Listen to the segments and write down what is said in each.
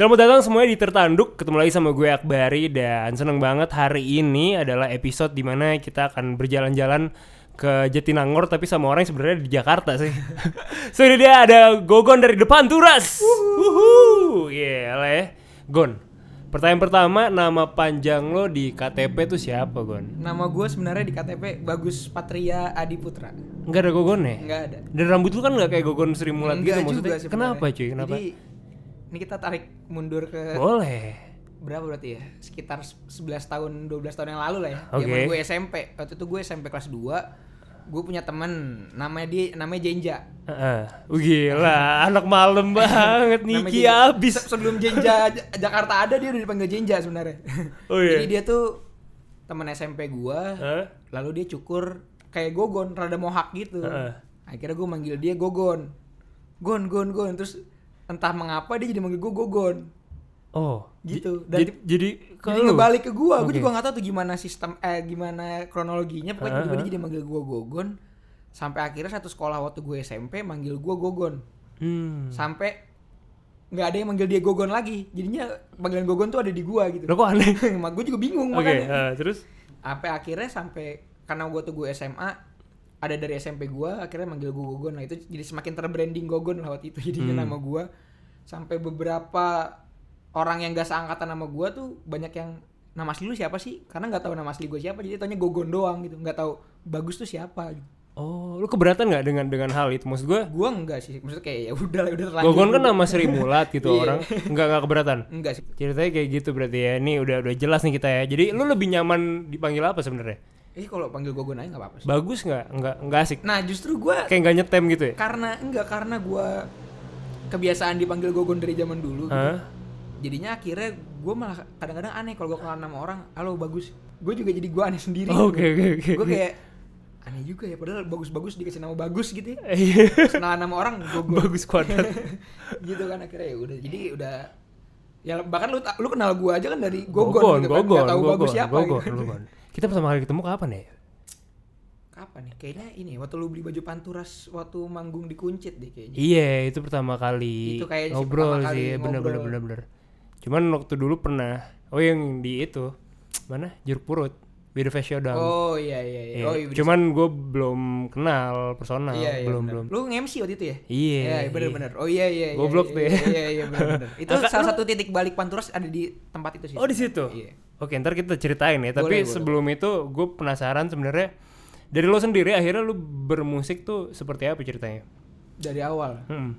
Selamat datang semuanya di Tertanduk Ketemu lagi sama gue Akbari Dan seneng banget hari ini adalah episode di mana kita akan berjalan-jalan ke Jatinangor Tapi sama orang yang sebenarnya di Jakarta sih So ini dia ada Gogon dari depan Turas Wuhu Iya lah ya Gon Pertanyaan pertama Nama panjang lo di KTP tuh siapa Gon? Nama gue sebenarnya di KTP Bagus Patria Adi Putra. Enggak ada Gogon ya? Enggak ada. Dan rambut lu kan nggak kayak Gogon Sri Mulat gitu Enggak maksudnya juga Kenapa cuy? Kenapa? Jadi ini kita tarik mundur ke Boleh berapa berarti ya? Sekitar 11 tahun 12 tahun yang lalu lah ya. Oke. Zaman gue SMP. Waktu itu gue SMP kelas 2. Gue punya temen namanya dia namanya Jenja. Heeh. Uh, gila, anak malam banget Niki abis. Se- Sebelum Jenja Jakarta ada dia udah dipanggil Jenja sebenarnya. Oh, iya? Jadi dia tuh temen SMP gua. Hah? Lalu dia cukur kayak gogon, rada mohak gitu. Heeh. Akhirnya gue manggil dia gogon. Gon, gon, gon. Terus entah mengapa dia jadi manggil gue gogon. Oh, Gitu. jadi Dan jadi jadi kalau ngebalik ke gua, gua Oke. juga nggak tahu tuh gimana sistem eh gimana kronologinya, pokoknya Heeh. tiba-tiba dia jadi manggil gua gogon. Sampai akhirnya satu sekolah waktu gue SMP manggil gua gogon. Hmm. Sampai nggak ada yang manggil dia gogon lagi. Jadinya panggilan gogon tuh ada di gua gitu. Lo kok aneh? Gue juga bingung Oke, makanya. eh, terus Sampai akhirnya sampai karena gua tuh gue SMA ada dari SMP gua akhirnya manggil gua gogon lah itu jadi semakin terbranding gogon lah waktu itu jadinya Hmm. nama gua sampai beberapa orang yang gak seangkatan nama gua tuh banyak yang nama asli lu siapa sih karena nggak tahu nama asli gue siapa jadi tanya gogon doang gitu nggak tahu bagus tuh siapa gitu. Oh, lu keberatan nggak dengan dengan hal itu? Maksud gue, gua enggak sih maksudnya kayak ya udah lah udah terlanjur Gogon kan nama Sri Mulat gitu Iya. orang, nggak nggak keberatan. enggak sih Ceritanya kayak gitu berarti ya. Ini udah udah jelas nih kita ya. Jadi lu lebih nyaman dipanggil apa sebenarnya? Eh kalau panggil gogon aja nggak apa-apa sih Bagus nggak? Nggak nggak asik. nah justru gua Kayak nggak nyetem gitu ya? karena enggak karena gua kebiasaan dipanggil gogon dari zaman dulu gitu. Jadinya akhirnya gue malah kadang-kadang aneh kalau gue kenal nama orang halo bagus gue juga jadi gue aneh sendiri Oke oke oke. gue kayak aneh juga ya padahal bagus-bagus dikasih nama bagus gitu ya Iya. kenalan nama orang gogon Bagus kuadrat. gitu kan akhirnya ya udah jadi udah ya bahkan lu lu kenal gue aja kan dari gogon, Gogon, gitu kan gogon, tahu gogon, bagus siapa gogon, gitu. gogon. Kita pertama kali ketemu kapan ya? kapan nih kayaknya ini waktu lu beli baju panturas waktu manggung di kuncit deh kayaknya Iya, itu pertama kali Itu sih ngobrol kali sih, bener bener bener bener. Cuman waktu dulu pernah, oh yang di itu mana jeruk purut, Beda Face Showdown. oh iya iya iya Iya, oh iya Cuman gue belum kenal personal, iya, iya, belum bener. belum. Lu nge-MC waktu itu ya? Iya, Iya, bener-bener. Oh iya iya. iya, Goblok iya, tuh ya. Iya iya bener-bener. Itu Kakak, salah satu titik balik Panturas ada di tempat itu sih. Oh di situ. Iya. Oke, ntar kita ceritain ya. Tapi Boleh, boleh. sebelum itu gue penasaran sebenarnya dari lo sendiri akhirnya lu bermusik tuh seperti apa ceritanya? Dari awal. Hmm.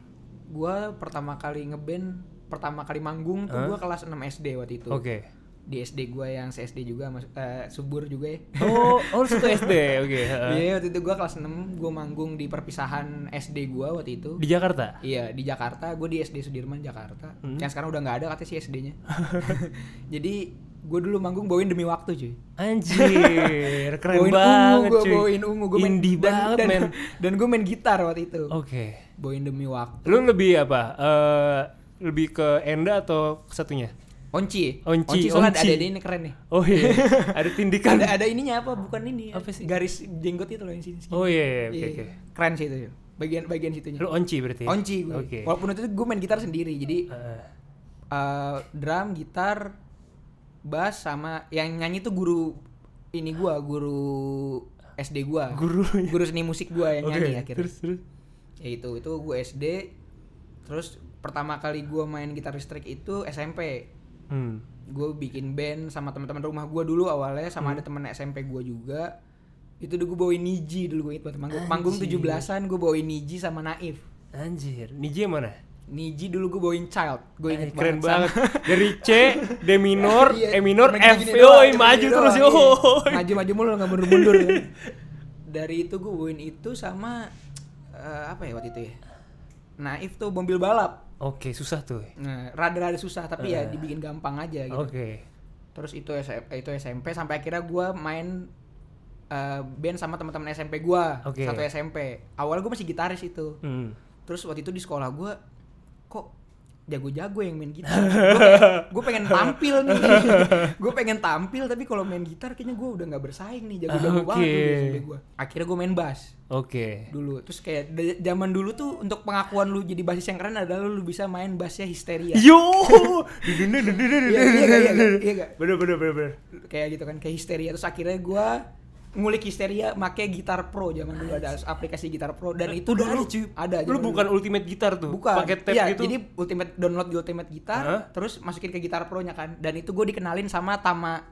Gua pertama kali ngeband, pertama kali manggung tuh gua kelas 6 SD waktu itu. Oke. Di SD gua yang SD juga mas eh, subur juga ya. Oh, oh satu SD, oke. heeh. Iya, waktu itu gua kelas 6, gua manggung di perpisahan SD gua waktu itu. Di Jakarta. Iya di Jakarta, gue di SD Sudirman Jakarta. Hmm. Yang sekarang udah nggak ada katanya sih SD-nya. Jadi gue dulu manggung bawain demi waktu cuy. Anjir, keren bawain banget ungu, gua cuy. bawain ungu, gue main Indie dan, banget dan, men. Dan gue main gitar waktu itu. Oke. Bawain demi waktu. Lu lebih apa? Eh lebih ke Enda atau ke satunya? Onci. Onci, soalnya onci. ada ada ini keren nih. Oh iya, ada tindikan. Ada ada ininya apa? Bukan ini. Apa sih? Garis jenggot itu loh yang sini. sini. Oh iya, iya, oke Iya, oke. Keren sih itu. Bagian bagian situnya. Lu onci berarti? ya? Onci gue. Oke. Walaupun itu gue main gitar sendiri. Jadi Heeh. eh, drum, gitar, bass sama yang nyanyi tuh guru ini gua, guru SD gua. Guru. Guru seni musik gua yang Oke, nyanyi akhirnya. terus terus. Ya itu, itu gue SD. Terus pertama kali gua main gitar listrik itu SMP. Hmm. Gue bikin band sama teman-teman rumah gua dulu awalnya sama ada teman SMP gua juga. Itu dulu gue bawain Niji dulu gue ingat banget manggung, manggung Anjir. 17-an gue bawain Niji sama Naif. Anjir, Niji yang mana? Niji dulu gue bawain Child. Gue inget keren banget. banget. Dari C, D minor, Iya, E minor, F, yoi maju terus doang, iya. Maju-maju mulu nggak mundur-mundur. kan. Dari itu gue bawain itu sama eh, apa ya waktu itu ya? Naif tuh mobil balap. Oke, susah tuh. Nah, rada-rada susah tapi ya Eh. dibikin gampang aja gitu. Oke. Terus itu itu SMP sampai akhirnya gue main eh, band sama teman-teman SMP gue Oke. satu SMP. Awalnya gue masih gitaris itu. Hmm. Terus waktu itu di sekolah gue kok jago-jago yang main gitar. gue pengen, tampil nih. gue pengen tampil tapi kalau main gitar kayaknya gue udah nggak bersaing nih, jago-jago banget Oke. dulu SMP gua. Akhirnya gue main bass Oke. dulu. Terus kayak zaman dulu tuh untuk pengakuan lu jadi basis yang keren adalah lu bisa main bassnya histeria. Yo. Iya, iya, gak, iya, gak, iya gak? Bener bener bener bener. Kayak gitu kan, kayak histeria. Terus akhirnya gue ngulik histeria make gitar pro zaman dulu ada aplikasi gitar pro dan itu Udah ada, cuy. ada Lu bukan dulu. ultimate gitar tuh. bukan Pakai tab Iya, gitu. jadi ultimate download di ultimate gitar Hah? terus masukin ke gitar pro nya kan dan itu gue dikenalin sama Tama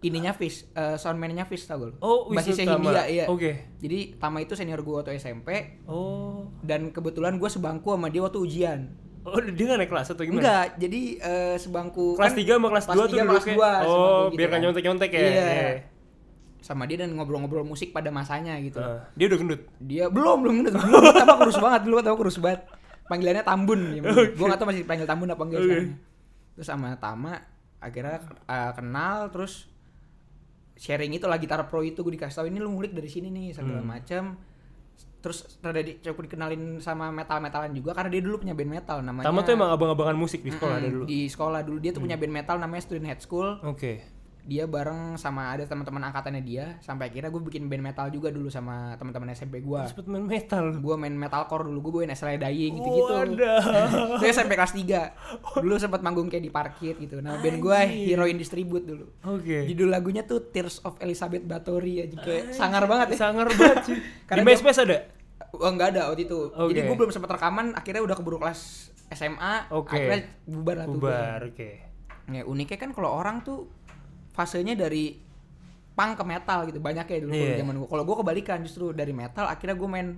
ininya Fish uh, soundman-nya Fish tau gue Oh, basisnya Tama. Hindia iya Oke. jadi Tama itu senior gue waktu SMP Oh. dan kebetulan gue sebangku sama dia waktu ujian Oh, dia nggak naik kelas atau gimana? enggak jadi eh, sebangku Kelas 3 sama kelas 2 tuh kelas kayak- dua, Oh, sebangku gitu biar nggak kan. nyontek-nyontek ya. iya Iya. Sama dia dan ngobrol-ngobrol musik pada masanya gitu Ah, dia udah gendut. dia belum belum belum belum Tama kurus banget dulu Tama kurus banget panggilannya Tambun ya, gue gak tau masih dipanggil Tambun apa enggak Oke. sekarang. terus sama Tama akhirnya uh, kenal terus sharing itu lah gitar pro itu gue dikasih tahu ini lu ngulik dari sini nih segala Hmm. macam terus rada di, cukup dikenalin sama metal metalan juga karena dia dulu punya band metal namanya Tama tuh emang abang-abangan musik di sekolah Mm-mm, dulu. Hmm. di sekolah dulu dia tuh punya band metal namanya Student Head School Oke. Dia bareng sama ada teman-teman angkatannya dia sampai akhirnya gue bikin band metal juga dulu sama teman-teman SMP gue Sempet main metal. gue main metalcore dulu gue bawain SLA Dying gitu-gitu Wadah. saya sampai kelas 3 dulu sempat manggung kayak di parkir gitu nah band gue. Heroin Distribute dulu Oke. judul lagunya tuh Tears of Elizabeth Bathory aja kayak sangar banget ya Sangar banget sih. di MySpace ada? oh enggak ada waktu itu Oke. jadi gue belum sempat rekaman akhirnya udah keburu kelas SMA Oke. akhirnya bubar lah tuh Bubar, oke. band. ya uniknya kan kalau orang tuh fasenya dari punk ke metal gitu banyak ya dulu kalau Iya. zaman gue kalau gue kebalikan justru dari metal akhirnya gue main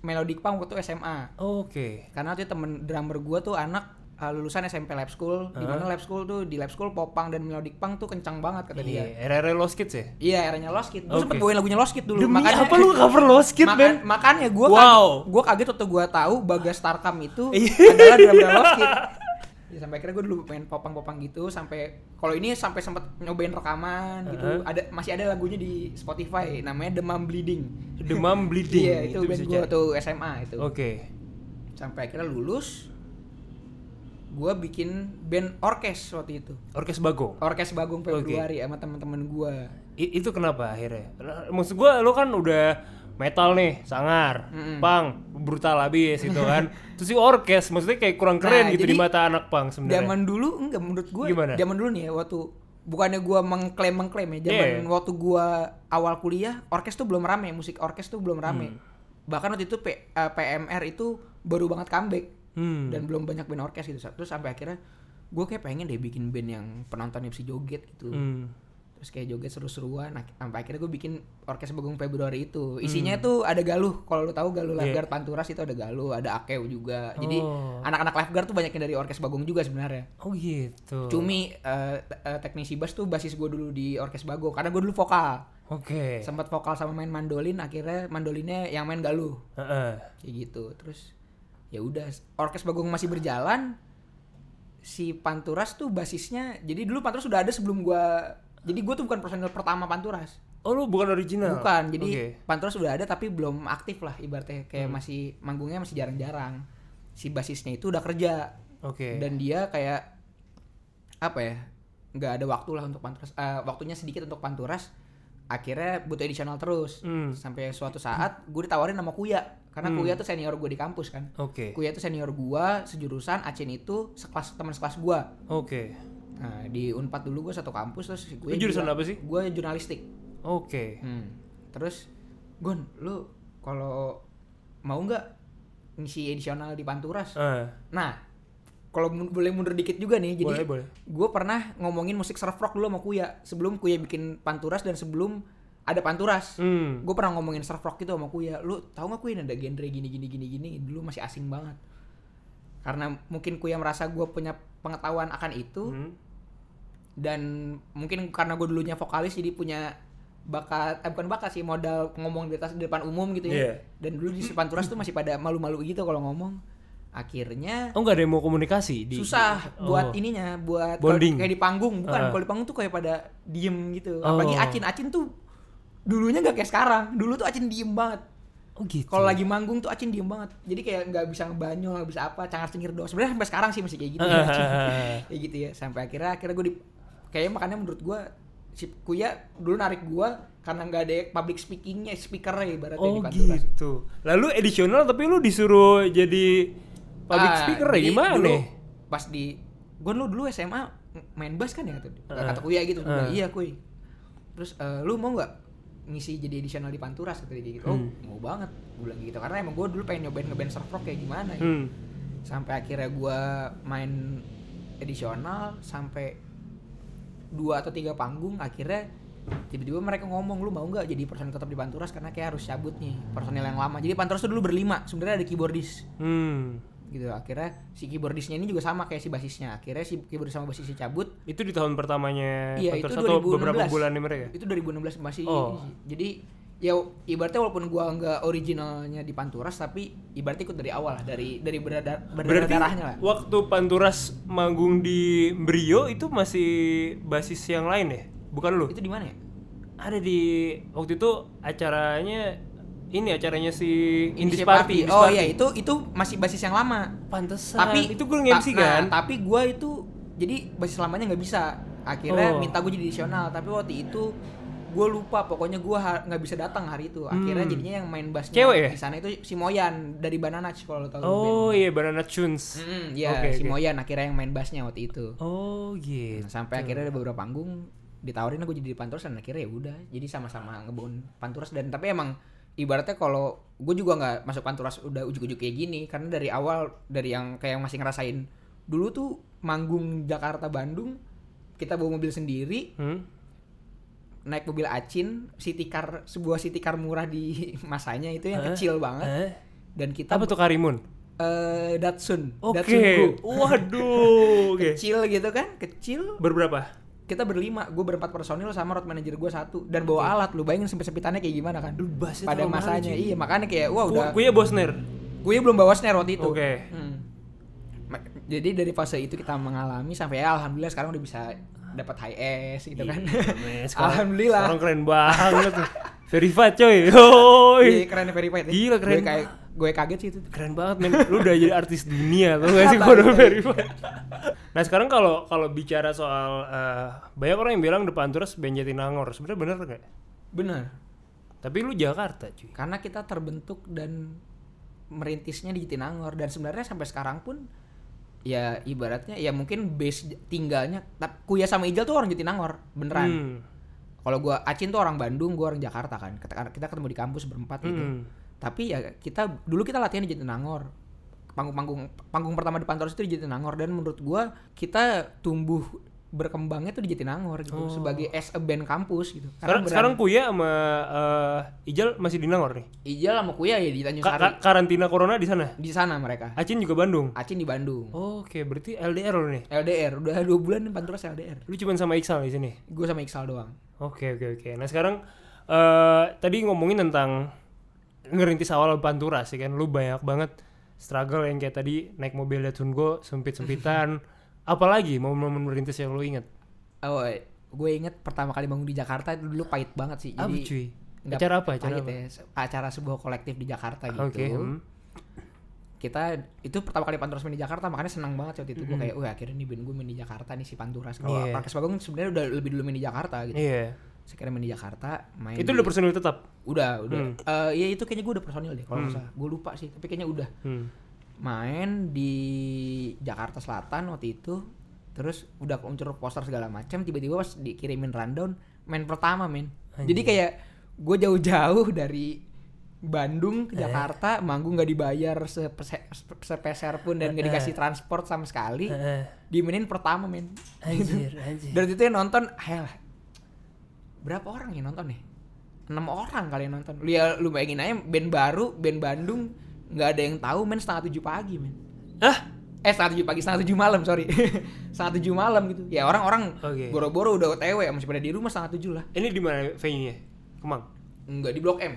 melodic punk waktu SMA Oke. karena waktu itu temen drummer gua tuh anak uh, lulusan SMP Lab School di mana Lab School tuh di Lab School popang dan melodic punk tuh kencang banget kata dia Iya, RR Lost Kids ya? iya eranya Lost Kid gue Oke. sempet bawain lagunya Lost Kid dulu Demi makanya apa lu cover Lost Kids, Makan- Ben? makanya gue Wow. kaget, gue kaget waktu gue tahu Bagas Tarkam itu Iya. adalah drummer Lost Kid ya, sampai akhirnya gue dulu main popang-popang gitu sampai kalau ini sampai sempet nyobain rekaman gitu Uh-huh. ada masih ada lagunya di Spotify namanya Demam Bleeding Demam Bleeding. iya itu, band bisa gue waktu SMA itu Oke. sampai akhirnya lulus gue bikin band orkes waktu itu Orkes Bagong. orkes Bagong Februari sama teman-teman gue itu kenapa akhirnya? Maksud gua lo kan udah metal nih, sangar, Mm-mm. pang, brutal habis gitu kan. Terus si orkes maksudnya kayak kurang keren Nah, gitu di mata anak pang sebenarnya. zaman dulu enggak menurut gue Gimana? zaman dulu nih ya waktu bukannya gue mengklaim mengklaim ya zaman Iya. waktu gue awal kuliah orkes tuh belum rame musik orkes tuh belum rame Hmm. bahkan waktu itu P- eh, PMR itu baru banget comeback Hmm. dan belum banyak band orkes gitu terus sampai akhirnya gue kayak pengen deh bikin band yang penontonnya bisa joget gitu Hmm. Terus kayak joget seru-seruan nah, sampai akhirnya gue bikin orkes Bagong Februari itu Hmm. isinya tuh ada Galuh kalau lu tahu Galuh Iya. Lifeguard Panturas itu ada Galuh ada Akeu juga jadi Oh. anak-anak lifeguard tuh banyak yang dari orkes Bagong juga sebenarnya Oh gitu. Cumi eh, teknisi bass tuh basis gue dulu di orkes Bagong karena gue dulu vokal Oke. sempat vokal sama main mandolin akhirnya mandolinnya yang main Galuh Heeh. kayak gitu terus ya udah orkes Bagong masih berjalan si Panturas tuh basisnya jadi dulu Panturas sudah ada sebelum gua jadi gue tuh bukan personil pertama Panturas Oh lu bukan original. bukan jadi Oke. Panturas sudah ada tapi belum aktif lah ibaratnya kayak Hmm. masih manggungnya masih jarang-jarang si basisnya itu udah kerja Oke. dan dia kayak apa ya nggak ada waktu lah untuk Panturas eh, waktunya sedikit untuk Panturas akhirnya butuh additional terus Hmm. sampai suatu saat gue ditawarin sama Kuya karena Hmm. Kuya tuh senior gue di kampus kan Oke. Kuya tuh senior gua sejurusan Acin itu sekelas teman sekelas gua Oke. Nah di Unpad dulu gua satu kampus terus Kuya Lu jurusan apa sih? gua jurnalistik Oke. hmm. terus Gon lu kalau mau nggak ngisi edisional di Panturas Ah, nah kalau boleh mundur dikit juga nih jadi boleh boleh. gue pernah ngomongin musik surf rock dulu sama Kuya sebelum Kuya bikin Panturas dan sebelum ada Panturas Hmm. gue pernah ngomongin surf rock itu sama Kuya lu tahu nggak Kuya ada genre gini gini gini gini dulu masih asing banget karena mungkin Kuya merasa gue punya pengetahuan akan itu Hmm. Dan mungkin karena gue dulunya vokalis jadi punya bakat eh bukan bakat sih modal ngomong di atas di depan umum gitu ya Iya. dan dulu di Panturas tuh masih pada malu-malu gitu kalau ngomong akhirnya Oh nggak ada yang mau komunikasi di susah buat Oh. ininya buat Bonding. kayak di panggung bukan Ah. kalau di panggung tuh kayak pada diem gitu Oh. apalagi Acin Acin tuh dulunya nggak kayak sekarang dulu tuh Acin diem banget Oh gitu. Kalau lagi manggung tuh Acin diem banget. Jadi kayak nggak bisa ngebanyol, nggak bisa apa, cangar cengir doang. Sebenarnya sampai sekarang sih masih kayak gitu. ya, Acin. kayak gitu ya. Sampai akhirnya akhirnya gue di kayaknya makanya menurut gue si Kuya dulu narik gue karena nggak ada public speakingnya, speakernya ibaratnya Oh di sih. gitu. Lalu edisional tapi lu disuruh jadi public Ah, speaker ya gimana? dulu Pas di gue dulu dulu SMA main bass kan ya kata, kata Kuya gitu. Uh. iya Kuy. Terus eh, lu mau nggak ngisi jadi edisional di Panturas kata dia gitu. Oh, Hmm. mau banget. Gue bilang gitu karena emang gue dulu pengen nyobain ngeband surf rock kayak gimana ya. Hmm. Sampai akhirnya gue main edisional sampai dua atau tiga panggung akhirnya tiba-tiba mereka ngomong lu mau nggak jadi personil tetap di Panturas karena kayak harus cabut nih personil yang lama jadi Panturas tuh dulu berlima sebenarnya ada keyboardis Hmm. gitu akhirnya si keyboardisnya ini juga sama kayak si basisnya akhirnya si keyboardis sama basisnya cabut Itu di tahun pertamanya Iya, Panthers itu atau 2016. beberapa bulan mereka? itu 2016 masih Oh. jadi ya ibaratnya walaupun gua nggak originalnya di Panturas tapi ibaratnya ikut dari awal lah dari dari berada berdarah darahnya lah waktu Panturas manggung di Brio itu masih basis yang lain ya? Bukan lu? itu di mana ya Ada di waktu itu acaranya ini acaranya si Indies Indie Party. oh iya itu itu masih basis yang lama Pantesan. tapi itu gue nge-MC nah, kan? tapi gua itu jadi basis lamanya nggak bisa akhirnya Oh. minta gue jadi edisional tapi waktu itu gue lupa pokoknya gue nggak bisa datang hari itu akhirnya Hmm. jadinya yang main bassnya Cewek ya? di sana itu si Moyan dari Banana kalau lo tahu Oh band. iya Banana Tunes. Mm, iya Oke, si oke. Moyan akhirnya yang main bassnya waktu itu Oh gitu. Nah, sampai akhirnya ada beberapa panggung ditawarin gue jadi di Panturas dan akhirnya ya udah jadi sama-sama ngebangun Panturas dan tapi emang ibaratnya kalau gue juga nggak masuk Panturas udah ujuk-ujuk kayak gini karena dari awal dari yang kayak yang masih ngerasain dulu tuh manggung Jakarta Bandung kita bawa mobil sendiri Hmm? Naik mobil Acin city car sebuah city car murah di masanya itu yang Hah? kecil banget Eh? dan kita Apa tuh Karimun? eh, Datsun Oke. Datsun Go. Waduh. Oke. kecil gitu kan kecil Berberapa? kita berlima gue berempat personil sama road manager gue satu dan bawa alat lu bayangin sempit sempitannya kayak gimana kan bassnya pada masanya cuy. iya makanya kayak wah udah Gue ya Bosner. gue belum bawa snare waktu itu Oke. Hmm. Ma- jadi dari fase itu kita mengalami sampai ya alhamdulillah sekarang udah bisa dapat high S gitu kan Men, sekarang- Alhamdulillah. Sekarang keren banget. Verified coy. Yoi. Iya keren verified ya. Gila, keren gue kayak gue kaget sih itu Keren banget men. Lu udah jadi artis dunia tuh gak sih udah verified. Nah sekarang kalau kalau bicara soal eh, banyak orang yang bilang depan terus band Jatinangor. Sebenarnya bener gak? bener Tapi lu Jakarta cuy. karena kita terbentuk dan merintisnya di Jatinangor dan sebenarnya sampai sekarang pun ya ibaratnya ya mungkin base tinggalnya tapi Kuya sama Ijal tuh orang Jatinangor beneran. Hmm. kalau gua Acin tuh orang Bandung gua orang Jakarta kan. Kita, kita ketemu di kampus berempat gitu. Hmm. tapi ya kita dulu kita latihan di Jatinangor. Panggung-panggung panggung pertama di Pantoros itu di Jatinangor. Dan menurut gua kita tumbuh berkembangnya tuh di Jatinangor gitu Oh. sebagai as a band kampus gitu Sekarang, beneran- sekarang Kuya sama eh, Ijal masih di Nangor nih. Ijal sama Kuya ya di Tanjung Sari ka- karantina corona di sana. di sana mereka Acin juga Bandung. Acin di Bandung Oke, berarti LDR lo nih. LDR udah dua bulan nih Panturas LDR Lu cuma sama Iksal di sini. gue sama Iksal doang Oke oke oke. Nah sekarang eh tadi ngomongin tentang ngerintis awal Pantura sih kan, lu banyak banget struggle yang kayak tadi naik mobil Datsun Go sempit sempitan. Apalagi momen-momen merintis yang lu inget? oh gue inget pertama kali bangun di Jakarta itu dulu pahit banget sih Apa jadi cuy? nggak Acara apa? Acara apa? ya, acara sebuah kolektif di Jakarta gitu Oke. hmm. kita itu pertama kali Panturas main di Jakarta makanya senang banget waktu itu gue kayak wah akhirnya nih band gue main di Jakarta nih si Panturas kalau Iya. Parkes Bagong sebenarnya udah lebih dulu main di Jakarta gitu Iya. sekarang main di Jakarta main Itu di- udah personil tetap. udah udah Hmm. Eh, iya itu kayaknya gue udah personil deh kalau Hmm. gue lupa sih tapi kayaknya udah Hmm. Main di Jakarta Selatan waktu itu terus udah muncul poster segala macam tiba-tiba pas dikirimin rundown main pertama men jadi kayak gue jauh-jauh dari Eh. Bandung ke Jakarta manggung nggak dibayar sepese- sepeser pun dan nggak Eh. dikasih transport sama sekali Heeh. dimainin pertama men Anjir, anjir. dan itu yang nonton hell berapa orang yang nonton nih enam orang kali yang nonton lu ya lu bayangin aja band baru band Bandung nggak ada yang tahu men setengah tujuh pagi men Hah? eh setengah tujuh pagi setengah tujuh malam sorry setengah tujuh malam gitu ya orang-orang Oke. boro-boro udah otw masih pada di rumah setengah tujuh lah Ini di mana venue-nya? Kemang. nggak di blok M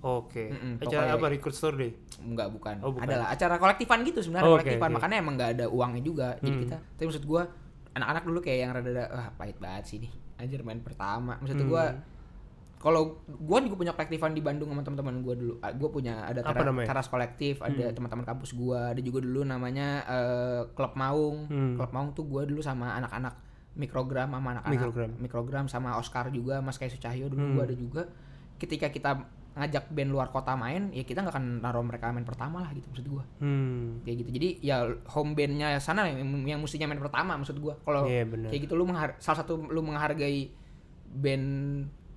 Oke. Mm-mm, Acara pokoknya- apa record store deh? Enggak bukan. Oh, bukan. Adalah acara kolektifan gitu sebenarnya Oh, kolektifan oke. makanya emang nggak ada uangnya juga. Jadi Hmm. kita tapi maksud gua anak-anak dulu kayak yang rada-rada wah pahit banget sih nih. Anjir main pertama. Maksud Hmm. gua kalau gue juga punya kolektifan di Bandung sama teman-teman gue dulu. Gue punya ada tera- teras kolektif, ada teman-teman kampus gue, ada juga dulu namanya eh, klub Maung. Hmm. Klub Maung tuh gue dulu sama anak-anak mikrogram sama anak-anak Mikrogram. mikrogram sama Oscar juga, Mas Kayak Sucahyo dulu Hmm. gue ada juga. Ketika kita ngajak band luar kota main, ya kita nggak akan naruh mereka main pertama lah gitu maksud gue. Hmm. Kayak gitu. Jadi ya home bandnya sana yang, yang mestinya main pertama maksud gue. Kalau Iya benar. kayak gitu lu menghar- salah satu lu menghargai band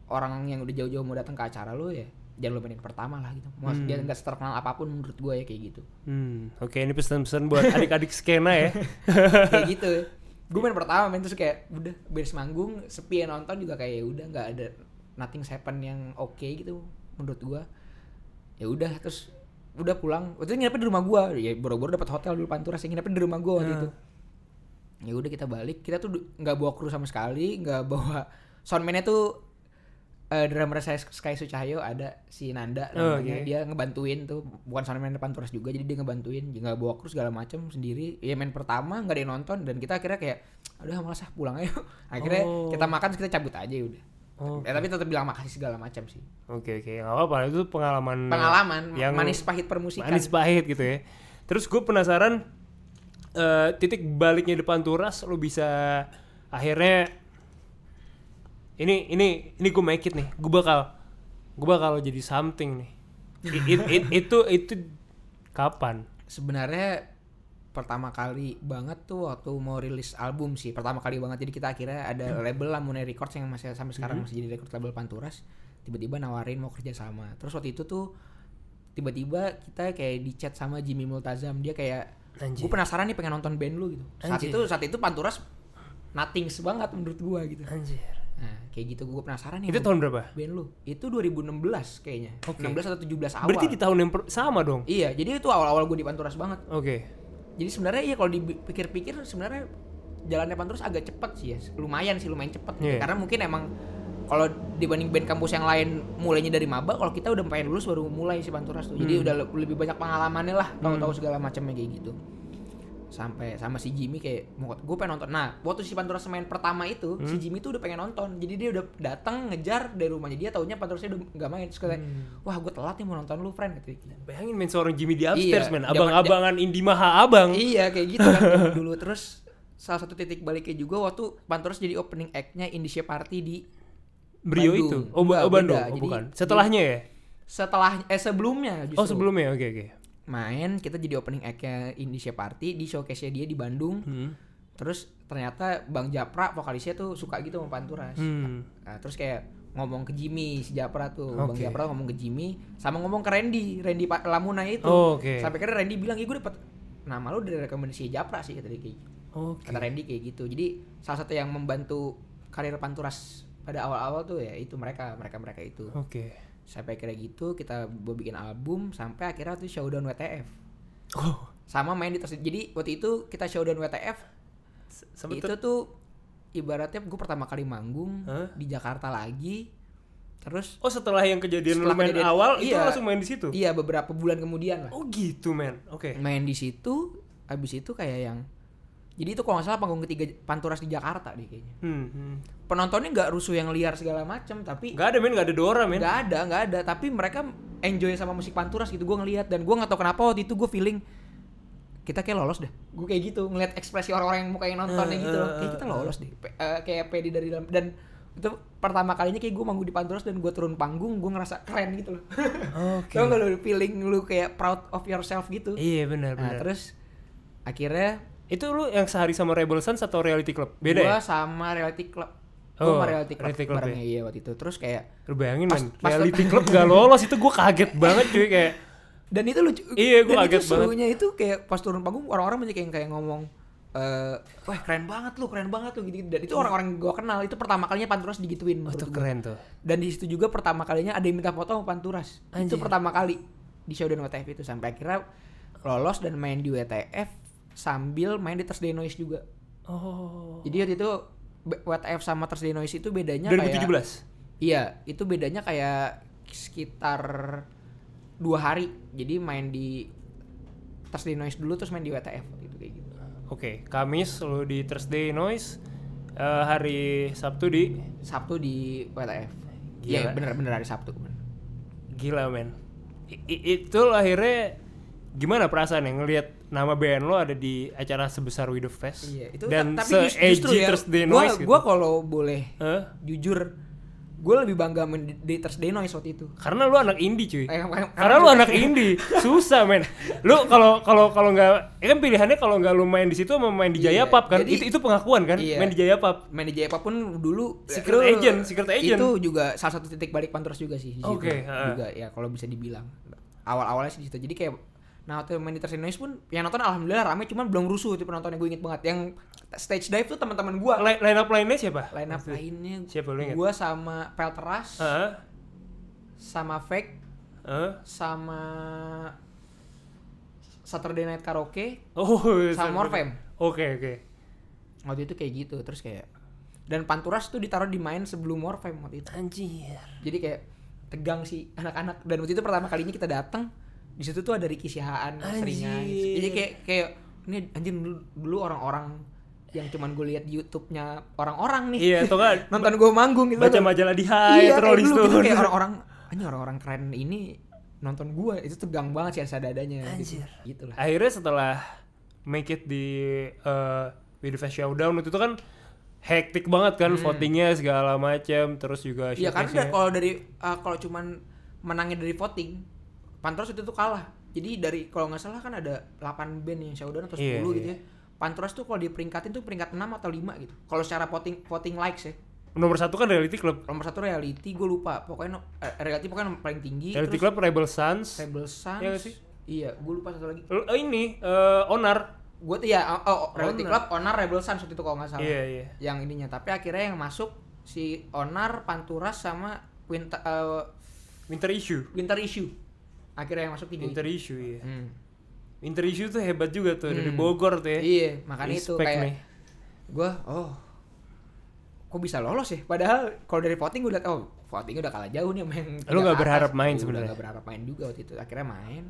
orang yang udah jauh-jauh mau datang ke acara lu ya jangan lu mainin pertama lah gitu Mas, Hmm. dia nggak terkenal apa pun menurut gue ya kayak gitu Hmm. Oke, ini pesan-pesan buat adik-adik skena ya. kayak gitu gue main pertama main terus kayak udah beres manggung sepi yang nonton juga kayak ya udah nggak ada nothing happen yang oke gitu menurut gue ya udah terus udah pulang waktu itu nginepnya di rumah gue ya boro-boro dapat hotel dulu panturas yang nginepnya di rumah gue waktu Hmm. itu ya udah kita balik kita tuh nggak bawa kru sama sekali nggak bawa soundman-nya tuh eh drummer saya Sky Sucahyo ada si Nanda Oh, namanya oke. dia ngebantuin tuh bukan soundman Panturas juga jadi dia ngebantuin dia nggak bawa kru segala macam sendiri ya main pertama nggak ada yang nonton dan kita akhirnya kayak aduh malas ah pulang aja akhirnya Oh. kita makan terus kita cabut aja ya udah Oh. ya, tapi tetap bilang makasih segala macam sih Oke oke, nggak apa-apa. Itu pengalaman pengalaman yang manis pahit permusikan manis pahit gitu ya. Terus gue penasaran eh, titik baliknya depan turas lo bisa akhirnya ini ini ini gue make it nih. Gue bakal gue bakal jadi something nih. I- it- it- itu itu kapan? sebenarnya pertama kali banget tuh waktu mau rilis album sih pertama kali banget jadi kita akhirnya ada label Lamune Records yang masih sampai sekarang masih jadi record label Panturas tiba-tiba nawarin mau kerja sama terus waktu itu tuh tiba-tiba kita kayak di chat sama Jimmy Multazam dia kayak gue penasaran nih pengen nonton band lu gitu saat Anjir. itu saat itu Panturas nothing banget menurut gua gitu Anjir. Nah kayak gitu gue penasaran nih Itu tahun berapa? band lu itu 2016 kayaknya Oke. 16 atau 17 awal Berarti di tahun yang sama dong. iya jadi itu awal-awal gue di Panturas banget Oke. jadi sebenarnya iya kalau dipikir-pikir sebenarnya jalannya Panturas agak cepet sih ya lumayan sih lumayan cepet Iya. karena mungkin emang kalau dibanding band kampus yang lain mulainya dari maba kalau kita udah pengen lulus baru mulai si Panturas tuh jadi Hmm. udah le- lebih banyak pengalamannya lah tahu-tahu segala macamnya kayak gitu sampai sama si Jimmy kayak mau gue pengen nonton nah waktu si Panturas main pertama itu Hmm. si Jimmy tuh udah pengen nonton jadi dia udah datang ngejar dari rumahnya dia taunya Panturasnya udah nggak main terus kayak Hmm. wah gue telat nih mau nonton lu friend gitu Bayangin main seorang Jimmy di upstairs Iya, men, zaman- abang-abangan indie maha abang. Iya kayak gitu kan dulu terus salah satu titik baliknya juga waktu Panturas jadi opening act-nya Indonesia Party di Brio Bandung. itu. Oh, oh, Bandung. Oh, bukan. Setelahnya ya? setelah eh sebelumnya justru Oh, sebelumnya. Oke, oke. Main kita jadi opening act-nya Indonesia Party di showcase-nya dia di Bandung. Hmm. Terus ternyata Bang Japra vokalisnya tuh suka gitu sama Panturas. Hmm. Nah, terus kayak ngomong ke Jimmy si Japra tuh Bang Oke. Japra ngomong ke Jimmy sama ngomong ke Randy Randy Pa- Lamuna itu Oh, oke. sampai kira Randy bilang ya gue dapet nama lu dari rekomendasi Japra sih kata dia kayak gitu. Oke. kata Randy kayak gitu jadi salah satu yang membantu karir Panturas pada awal-awal tuh ya itu mereka mereka mereka itu Oke. Sampai akhirnya gitu kita mau bikin album sampai akhirnya tuh showdown WTF Oh, sama main di terus jadi waktu itu kita showdown WTF sempet itu tuh ibaratnya gue pertama kali manggung Hah? di Jakarta lagi terus Oh, setelah yang kejadian lu Setelah main kejadian- awal itu iya. langsung main di situ. iya beberapa bulan kemudian lah Oh, gitu, men. Oke. main di situ abis itu kayak yang jadi itu kalau nggak salah panggung ketiga Panturas di Jakarta deh kayaknya Hmm, hmm. Penontonnya nggak rusuh yang liar segala macam tapi Gak ada men, gak ada Dora men. nggak ada nggak ada tapi mereka enjoy sama musik panturas gitu gue ngelihat dan gue nggak tahu kenapa waktu itu gue feeling kita kayak lolos deh gue kayak gitu ngelihat ekspresi orang-orang yang mukanya nontonnya Eh, gitu loh kayak kita lolos deh eh, kayak pede dari dalam dan itu pertama kalinya kayak gue manggung di panturas dan gue turun panggung gue ngerasa keren gitu loh Oke. tau gak lu feeling lu kayak proud of yourself gitu Iya benar nah benar. terus akhirnya Itu lu yang sehari sama Rebel Sons atau Reality Club? Beda gue ya? sama reality club gue Oh, sama reality club, Reality Club barengnya iya waktu itu. Terus kayak Lu bayangin Pas- men, pas- Reality Club gak lolos itu gue kaget banget cuy kayak dan itu lucu Iya, gua dan kaget itu serunya itu kayak pas turun panggung orang-orang banyak yang kayak ngomong eh wah keren banget lu keren banget lu gitu, dan itu orang-orang gua kenal itu pertama kalinya Panturas digituin Oh itu keren tuh. Dan di situ juga pertama kalinya ada yang minta foto sama Panturas. Itu Anjir. pertama kali di showdown WTF itu sampai akhirnya lolos dan main di WTF sambil main di Thursday Noise juga. Oh. Jadi waktu itu WTF sama Thursday Noise itu bedanya 2017? kayak iya itu bedanya kayak sekitar dua hari jadi main di Thursday Noise dulu terus main di WTF gitu kayak gitu Oke, Kamis lu di Thursday Noise eh, Hari Sabtu di Sabtu di WTF Iya, bener-bener hari Sabtu. Gila men. I- itu akhirnya gimana perasaan yang ngelihat nama band lo ada di acara sebesar Widow Fest Iya, itu dan tapi justru se-edgy ya, Thursday gua, Noise gitu. gua kalau boleh Hah? jujur, gue lebih bangga di, di Thursday Noise waktu itu. Karena lu anak indie cuy. Eh, karena- Karena lu anak indie, susah men. Lu kalau kalau kalau nggak, ya kan pilihannya kalau nggak lu main di situ sama main di Jaya Iya, Pub kan, jadi- itu itu pengakuan kan, Iya. main di Jaya Pub. main di Jayapop pun dulu Secret lu- agent, secret agent. itu juga salah satu titik balik Panturas juga sih. Oke, ha. juga ya kalau bisa dibilang awal-awalnya sih di situ jadi kayak nah waktu main di Thursday Noise pun yang nonton alhamdulillah rame cuman belum rusuh tuh penontonnya gue inget banget yang stage dive tuh teman-teman gue Line, line up lainnya siapa? line up lainnya Siapa lu inget? gue sama Pelteras Heeh. sama Fake Heeh. sama Saturday Night Karaoke Oh, sama Morfem Oke, oke. waktu itu kayak gitu terus kayak dan Panturas tuh ditaruh di main sebelum Morfem waktu itu Anjir. jadi kayak tegang sih anak-anak dan waktu itu pertama kalinya kita datang di situ tuh ada Ricky Sihaan seringan Anjir. jadi kayak kayak ini anjing dulu, dulu orang-orang yang cuman gue lihat di YouTube-nya orang-orang nih Iya, atau kan nonton gue manggung gitu baca majalah di High, iya, Rolling dulu gitu, kayak orang-orang anjing orang-orang keren ini nonton gue itu tegang banget sih rasa dadanya gitu. Anjir. gitu lah Akhirnya setelah make it di uh, With the Fest Showdown itu tuh kan hektik banget kan votingnya segala macam terus juga Hmm. Iya karena da- kalau dari uh, kalau cuman menangnya dari voting, Pantros itu tuh kalah. Jadi dari kalau nggak salah kan ada 8 band yang showdown atau 10 Iya, gitu iya. ya. Pantros tuh kalau diperingkatin tuh peringkat 6 atau 5 gitu. Kalau secara voting voting likes ya. nomor satu kan Reality Club. Nomor satu reality gue lupa. Pokoknya no, eh, reality pokoknya nomor paling tinggi. Reality terus Club Rebel Sons. Rebel Sons. Iya nggak sih? Iya, gue lupa satu lagi. L- eh, ini eh, Onar. Gue tuh ya oh, oh, reality Onar. club Onar Rebel Sons waktu itu kalau nggak salah. Iya, iya. Yang ininya. Tapi akhirnya yang masuk si Onar, Panturas sama Winter, eh, Winter Issue. Winter Issue. Akhirnya yang masuk tiga. Winter Issue iya. Hmm. Winter Issue tuh hebat juga tuh dari Hmm. Bogor tuh ya. Iya, makanya itu kayak nih. gua oh kok bisa lolos ya? Padahal kalau dari voting gue liat oh voting udah kalah jauh nih yang Lu nggak ke berharap main Iya, sebenarnya? Nggak berharap main juga waktu itu. Akhirnya main.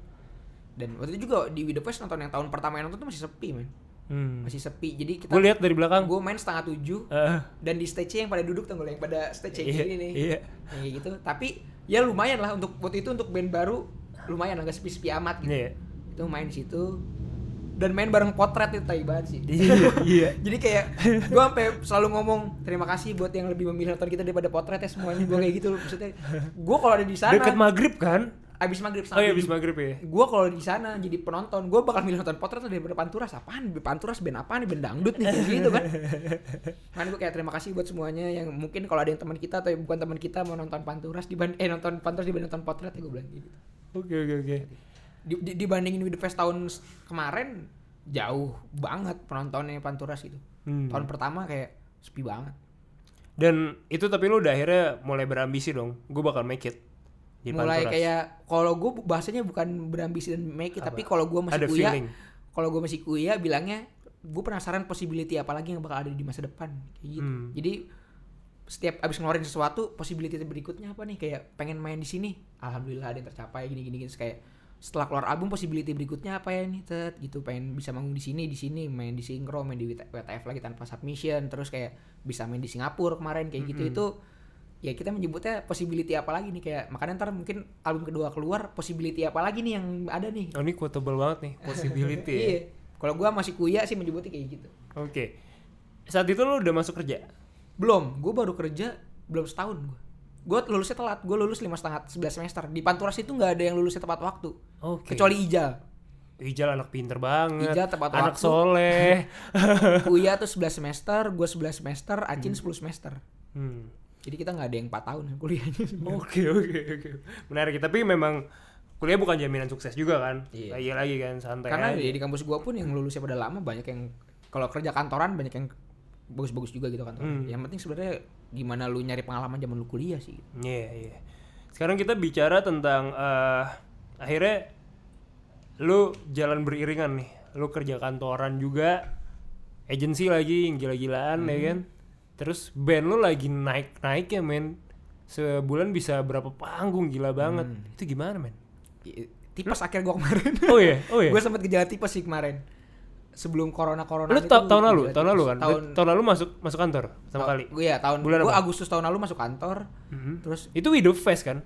Dan waktu itu juga di With The Fest nonton yang tahun pertama yang nonton tuh masih sepi men. Hmm. Masih sepi. Jadi kita Gue lihat dari belakang. gue main setengah tujuh Eh, dan di stage yang pada duduk tuh yang pada stage Iya, ini nih. iya. Yang kayak gitu. Tapi ya lumayan lah untuk waktu itu untuk band baru lumayan agak sepi-sepi amat gitu. Iya. Itu main di situ dan main bareng potret itu tai banget sih. Iya, iya. Jadi kayak gue sampai selalu ngomong terima kasih buat yang lebih memilih nonton kita daripada potret ya semuanya gue kayak gitu loh maksudnya. Gue kalau ada di sana Dekat maghrib kan? abis maghrib Oh iya, habis maghrib ya. Gue kalau di sana jadi penonton, gue bakal milih nonton potret daripada panturas. Apaan? Panturas band apaan nih? Band dangdut nih kayak gitu kan. Kan gue kayak terima kasih buat semuanya yang mungkin kalau ada yang teman kita atau bukan teman kita mau nonton panturas di eh nonton panturas dibanding nonton potret ya gue bilang gitu. Oke, oke, oke. Di, di- dibandingin with the fest tahun kemarin jauh banget penontonnya panturas gitu. Hmm. Tahun pertama kayak sepi banget. Dan itu tapi lu udah akhirnya mulai berambisi dong. Gue bakal make it. Di mulai Panturas. kayak kalau gue bahasanya bukan berambisi dan make it Apa? tapi kalau gue masih Ada feeling. kalau gue masih kuliah bilangnya gue penasaran possibility apa lagi yang bakal ada di masa depan kayak gitu Hmm. jadi setiap abis ngeluarin sesuatu possibility berikutnya apa nih kayak pengen main di sini alhamdulillah ada yang tercapai gini gini, gini. Kayak setelah keluar album possibility berikutnya apa ya nih tet gitu pengen bisa manggung di sini di sini main di Syncro main di WTF lagi tanpa submission terus kayak bisa main di Singapura kemarin kayak gitu Mm-mm. itu ya kita menyebutnya possibility apa lagi nih kayak makanya ntar mungkin album kedua keluar possibility apa lagi nih yang ada nih Oh ini quotable banget nih, possibility ya. iya kalau gua masih kuliah sih menyebutnya kayak gitu Oke. Saat itu lu udah masuk kerja? Belum gue baru kerja belum setahun gue gue lulusnya telat gue lulus lima setengah sebelas semester di Panturas itu nggak ada yang lulusnya tepat waktu Oke. kecuali Ijal Ijal anak pinter banget. Ijal tepat anak waktu. soleh. kuliah tuh 11 semester gue 11 semester Acin 10 semester Hmm. jadi kita nggak ada yang 4 tahun kuliahnya Oke oke oke. Menarik. Tapi memang kuliah bukan jaminan sukses juga kan? Iya. Lagi lagi kan santai karena aja. di kampus gue pun yang lulusnya pada lama banyak yang kalau kerja kantoran banyak yang bagus-bagus juga gitu kantor Hmm. yang penting sebenarnya gimana lu nyari pengalaman zaman lu kuliah sih Iya iya. Sekarang kita bicara tentang eh akhirnya lu jalan beriringan nih. Lu kerja kantoran juga, agensi lagi yang gila-gilaan ya kan. Terus band lu lagi naik-naik ya men. Sebulan bisa berapa panggung gila banget. Itu gimana men? Tipes akhir gue kemarin Oh iya, oh iya. gue sempet gejala tipes sih kemarin sebelum corona corona Lu ta- tahun lalu, tahun lalu kan? tahun Tahun lalu masuk masuk kantor sama kali. gue ya tahun Bulan gue? Agustus tahun lalu masuk kantor Mhm. terus Itu Widow Fest kan?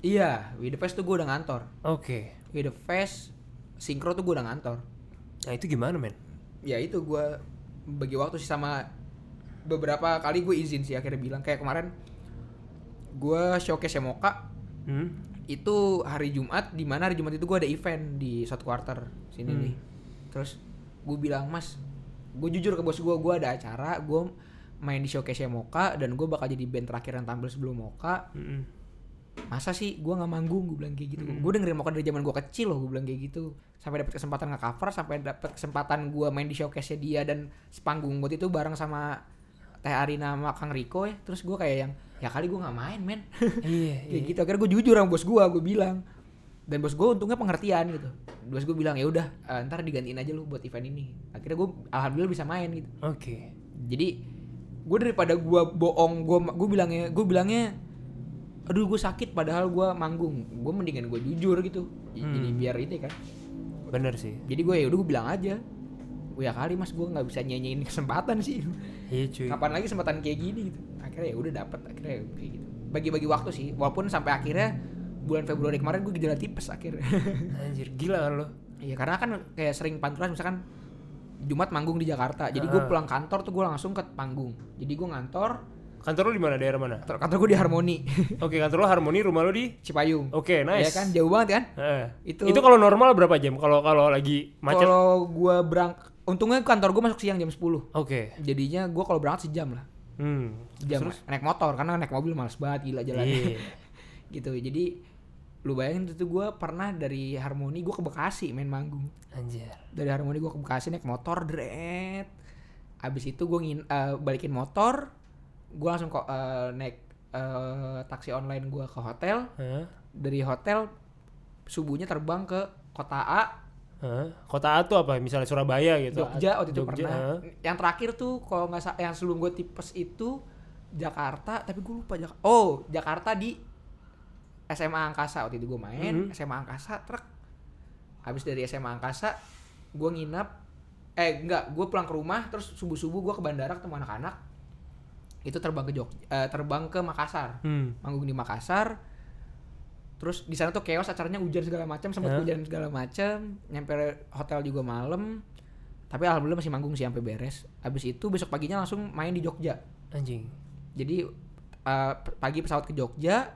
iya with the fest tuh gue udah ngantor Oke. with the fest sinkro tuh gue udah ngantor Nah, itu gimana, men? ya itu gue bagi waktu sih sama beberapa kali gue izin sih akhirnya bilang kayak kemarin gue showcase Moka Hmm? itu hari Jumat di mana hari Jumat itu gue ada event di South Quarter sini Hmm. nih terus gue bilang mas gue jujur ke bos gue gue ada acara gue main di showcase Moka dan gue bakal jadi band terakhir yang tampil sebelum Moka Mm-mm. masa sih? Gue nggak manggung gue bilang kayak gitu. Hmm. gue dengerin Moka dari zaman gue kecil loh gue bilang kayak gitu. Sampai dapet kesempatan nge-cover sampai dapet kesempatan gue main di showcase dia dan sepanggung buat itu bareng sama Teh Arina sama Kang Riko ya. Terus gue kayak yang ya kali gue nggak main men. Iya, kayak iya. gitu. Akhirnya gue jujur sama bos gue gue bilang dan bos gue untungnya pengertian gitu. Bos gue bilang ya udah eh, ntar digantiin aja lu buat event ini. Akhirnya gue alhamdulillah bisa main gitu. Oke. jadi gue daripada gue bohong gue gue bilangnya gue bilangnya aduh gue sakit padahal gue manggung. Gue mendingan gue jujur gitu. J- Hmm. jadi biar ini kan. Bener sih. jadi gue ya udah gue bilang aja. Gue ya kali mas gue nggak bisa nyanyiin kesempatan sih. Iya, cuy. kapan lagi kesempatan kayak gini? Gitu. Akhirnya ya udah dapet akhirnya ya kayak gitu. Bagi-bagi waktu sih walaupun sampai akhirnya bulan Februari kemarin gue gejala tipes akhirnya Anjir, gila kan lo. iya karena kan kayak sering pantulan misalkan Jumat manggung di Jakarta jadi gue pulang kantor tuh gue langsung ke panggung jadi gue ngantor Kantor lo di mana? Daerah mana? kantor, kantor gue di Harmoni Oke, kantor lo Harmoni, rumah lo di Cipayung Oke, nice. ya kan jauh banget kan Heeh. Itu- itu kalau normal berapa jam? Kalau kalau lagi macet? kalau gue berang untungnya kantor gue masuk siang jam 10 Oke. jadinya gue kalau berangkat sejam lah Hmm. jam Terus? naik motor karena naik mobil males banget gila jalannya Iya. gitu jadi lu bayangin itu gue pernah dari Harmoni gue ke Bekasi main manggung Anjir. dari Harmoni gue ke Bekasi naik motor dret abis itu gue ngin eh, balikin motor gue langsung kok eh, naik eh, taksi online gue ke hotel Hah? dari hotel subuhnya terbang ke kota A Hah? Kota A tuh apa? Misalnya Surabaya gitu. Jogja waktu itu Jogja, pernah hah? yang terakhir tuh kalau nggak yang sebelum gue tipes itu Jakarta tapi gue lupa Jak oh Jakarta di SMA Angkasa waktu itu gue main Mhm. SMA Angkasa truk habis dari SMA Angkasa gue nginap eh enggak gue pulang ke rumah terus subuh subuh gue ke bandara ketemu anak-anak itu terbang ke Jogja eh, terbang ke Makassar Hmm. manggung di Makassar terus di sana tuh chaos acaranya hujan segala macam sempat Hah? hujan segala macam nyampe hotel juga malam tapi alhamdulillah masih manggung sih sampai beres habis itu besok paginya langsung main di Jogja Anjing. jadi eh, pagi pesawat ke Jogja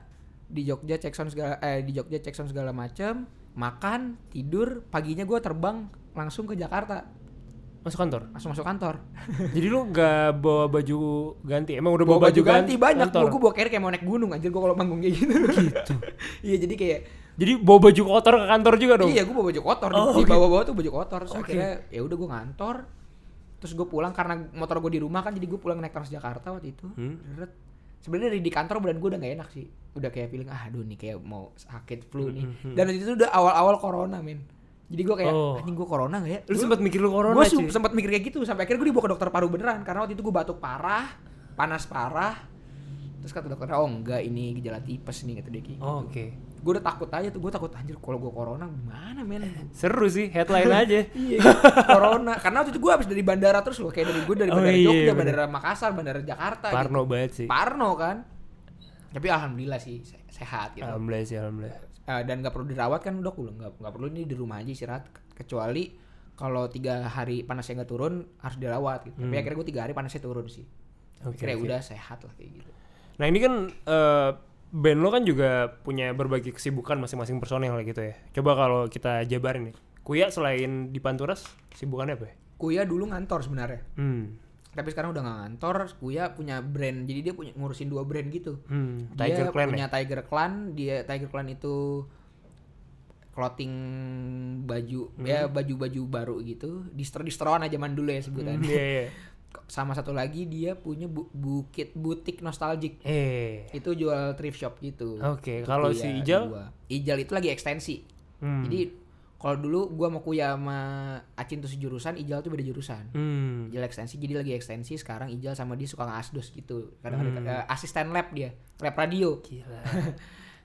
di Jogja cek sound segala eh di Jogja cek sound segala macam makan tidur paginya gue terbang langsung ke Jakarta Masuk kantor. langsung masuk kantor Jadi lu gak bawa baju ganti? Emang udah bawa bawa, baju ganti banyak kantor? gue bawa carry kayak mau naik gunung anjir gue kalau manggung kayak gitu Gitu. iya jadi kayak Jadi bawa baju kotor ke kantor juga dong? Iya, gue bawa baju kotor. Oh, di oke. bawah-bawah tuh baju kotor. Terus Oke. akhirnya ya udah gue ngantor. Terus gue pulang karena motor gue di rumah kan, jadi gue pulang naik Transjakarta waktu itu. Hmm. Sebenarnya dari di kantor badan gue udah gak enak sih. Udah kayak feeling ah aduh nih kayak mau sakit flu nih. Hmm, hmm, hmm. Dan waktu itu udah awal-awal corona men. Jadi gue kayak Oh. anjing gue corona gak ya? Lu sempat mikir lu corona Gue sempat mikir kayak gitu sampai akhirnya gue dibawa ke dokter paru beneran karena waktu itu gue batuk parah, panas parah. Terus kata dokternya oh enggak ini gejala tipes nih kata dia gitu Oh, Oke. gue udah takut aja tuh gue takut anjir kalau gue corona gimana men Seru sih, headline aja. iya corona karena waktu itu gue habis dari bandara terus loh kayak dari gue dari Oh, bandara iya, Jogja bener. bandara Makassar bandara Jakarta Parno gitu. banget sih. Parno kan tapi alhamdulillah sih se- sehat gitu Alhamdulillah sih, alhamdulillah. Eh, dan nggak perlu dirawat kan dok udah nggak nggak perlu ini di rumah aja istirahat kecuali kalau tiga hari panasnya nggak turun harus dirawat gitu tapi Hmm. akhirnya gue tiga hari panasnya turun sih Oke, akhirnya oke. udah sehat lah kayak gitu Nah ini kan eh, band lo kan juga punya berbagai kesibukan masing-masing personel gitu ya. Coba kalau kita jabarin nih. Kuya selain di Panturas, sibukannya apa ya? Kuya dulu ngantor sebenarnya Hmm. Tapi sekarang udah nggak ngantor Kuya punya brand jadi dia punya ngurusin dua brand gitu Hmm. dia Tiger Clan punya ya? Tiger Clan dia Tiger Clan itu clothing baju Hmm. ya baju-baju baru gitu distro-distroan aja zaman dulu ya Hmm, sebutannya Iya, iya. sama satu lagi dia punya bu- bukit butik nostalgic Eh. itu jual thrift shop gitu Oke, Itu kalau si Ijal? dua. Ijal itu lagi ekstensi Hmm. jadi kalau dulu gua mau kuya sama Acin tuh sejurusan Ijal tuh beda jurusan Hmm. Ijal ekstensi jadi lagi ekstensi sekarang Ijal sama dia suka ngasdos gitu kadang-kadang Hmm. eh, asisten lab dia lab radio Gila.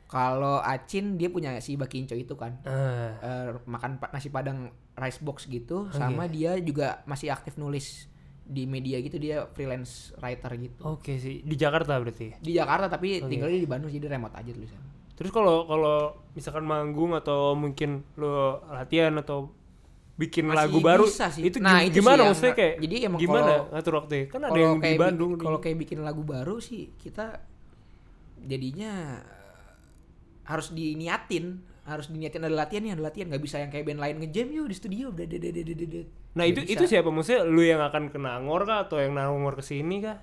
Kalau Acin dia punya si Bakinco itu kan. Ah, Eh, makan nasi padang rice box gitu sama dia juga masih aktif nulis di media gitu dia freelance writer gitu. Oke sih, di Jakarta berarti. Di Jakarta tapi tinggalnya di Bandung jadi remote aja tulisan. Terus kalau kalau misalkan manggung atau mungkin lo latihan atau bikin Masih lagu baru bisa sih. itu Nah, itu sih gimana yang- maksudnya kayak jadi emang gimana ngatur waktu? Kan ada yang di Bandung kalau kayak bikin lagu baru sih kita jadinya eh, harus diniatin. Harus diniatin ada latihan nih ada latihan. Nggak bisa yang kayak band lain ngejam yuk di studio. Udah nah Nggak itu bisa. itu siapa? Maksudnya lu yang akan ke Nangor kah? Atau yang Nangor ke sini kah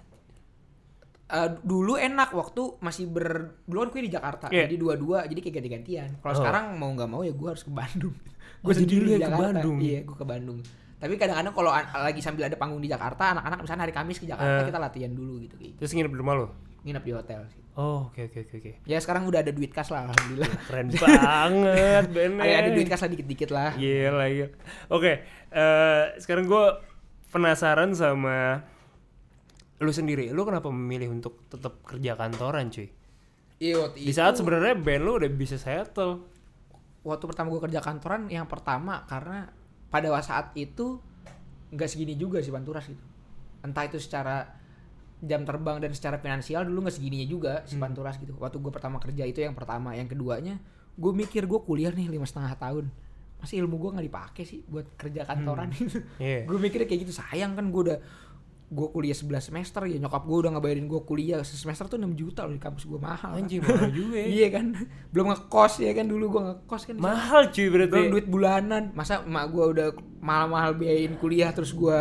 Eh, dulu enak waktu masih ber dulu kan gue di Jakarta Iya. jadi dua-dua jadi kayak ganti-gantian. Kalau Oh. sekarang mau nggak mau ya gue harus ke Bandung. Oh, jadi lu yang ke Bandung? iya gue ke Bandung. Tapi kadang-kadang kalau lagi sambil ada panggung di Jakarta anak-anak misalnya hari Kamis ke Jakarta Eh. kita latihan dulu gitu kayak terus nginep di rumah lo nginep di hotel sih. Oh oke oke oke oke. Ya sekarang udah ada duit kas lah alhamdulillah. Keren banget bandnya ada, ada duit kas lah dikit-dikit lah. Gila, gila. Oke, eh, sekarang gue penasaran sama lu sendiri. Lu kenapa memilih untuk tetap kerja kantoran, cuy? Iya waktu Di saat sebenarnya band lu udah bisa settle. waktu pertama gue kerja kantoran yang pertama karena pada saat itu nggak segini juga sih Panturas gitu entah itu secara jam terbang dan secara finansial dulu nggak segininya juga si Panturas gitu waktu gue pertama kerja itu yang pertama yang keduanya gue mikir gue kuliah nih lima setengah tahun masih ilmu gue nggak dipakai sih buat kerja kantoran gitu Iya. gue mikirnya kayak gitu sayang kan gue udah gue kuliah 11 semester ya nyokap gue udah ngabayarin gue kuliah semester tuh 6 juta loh di kampus gue mahal Anjing mahal juga ya. iya kan belum ngekos ya kan dulu gue ngekos kan Mahal cuy berarti. belum duit bulanan masa emak gue udah mahal-mahal biayain kuliah terus gue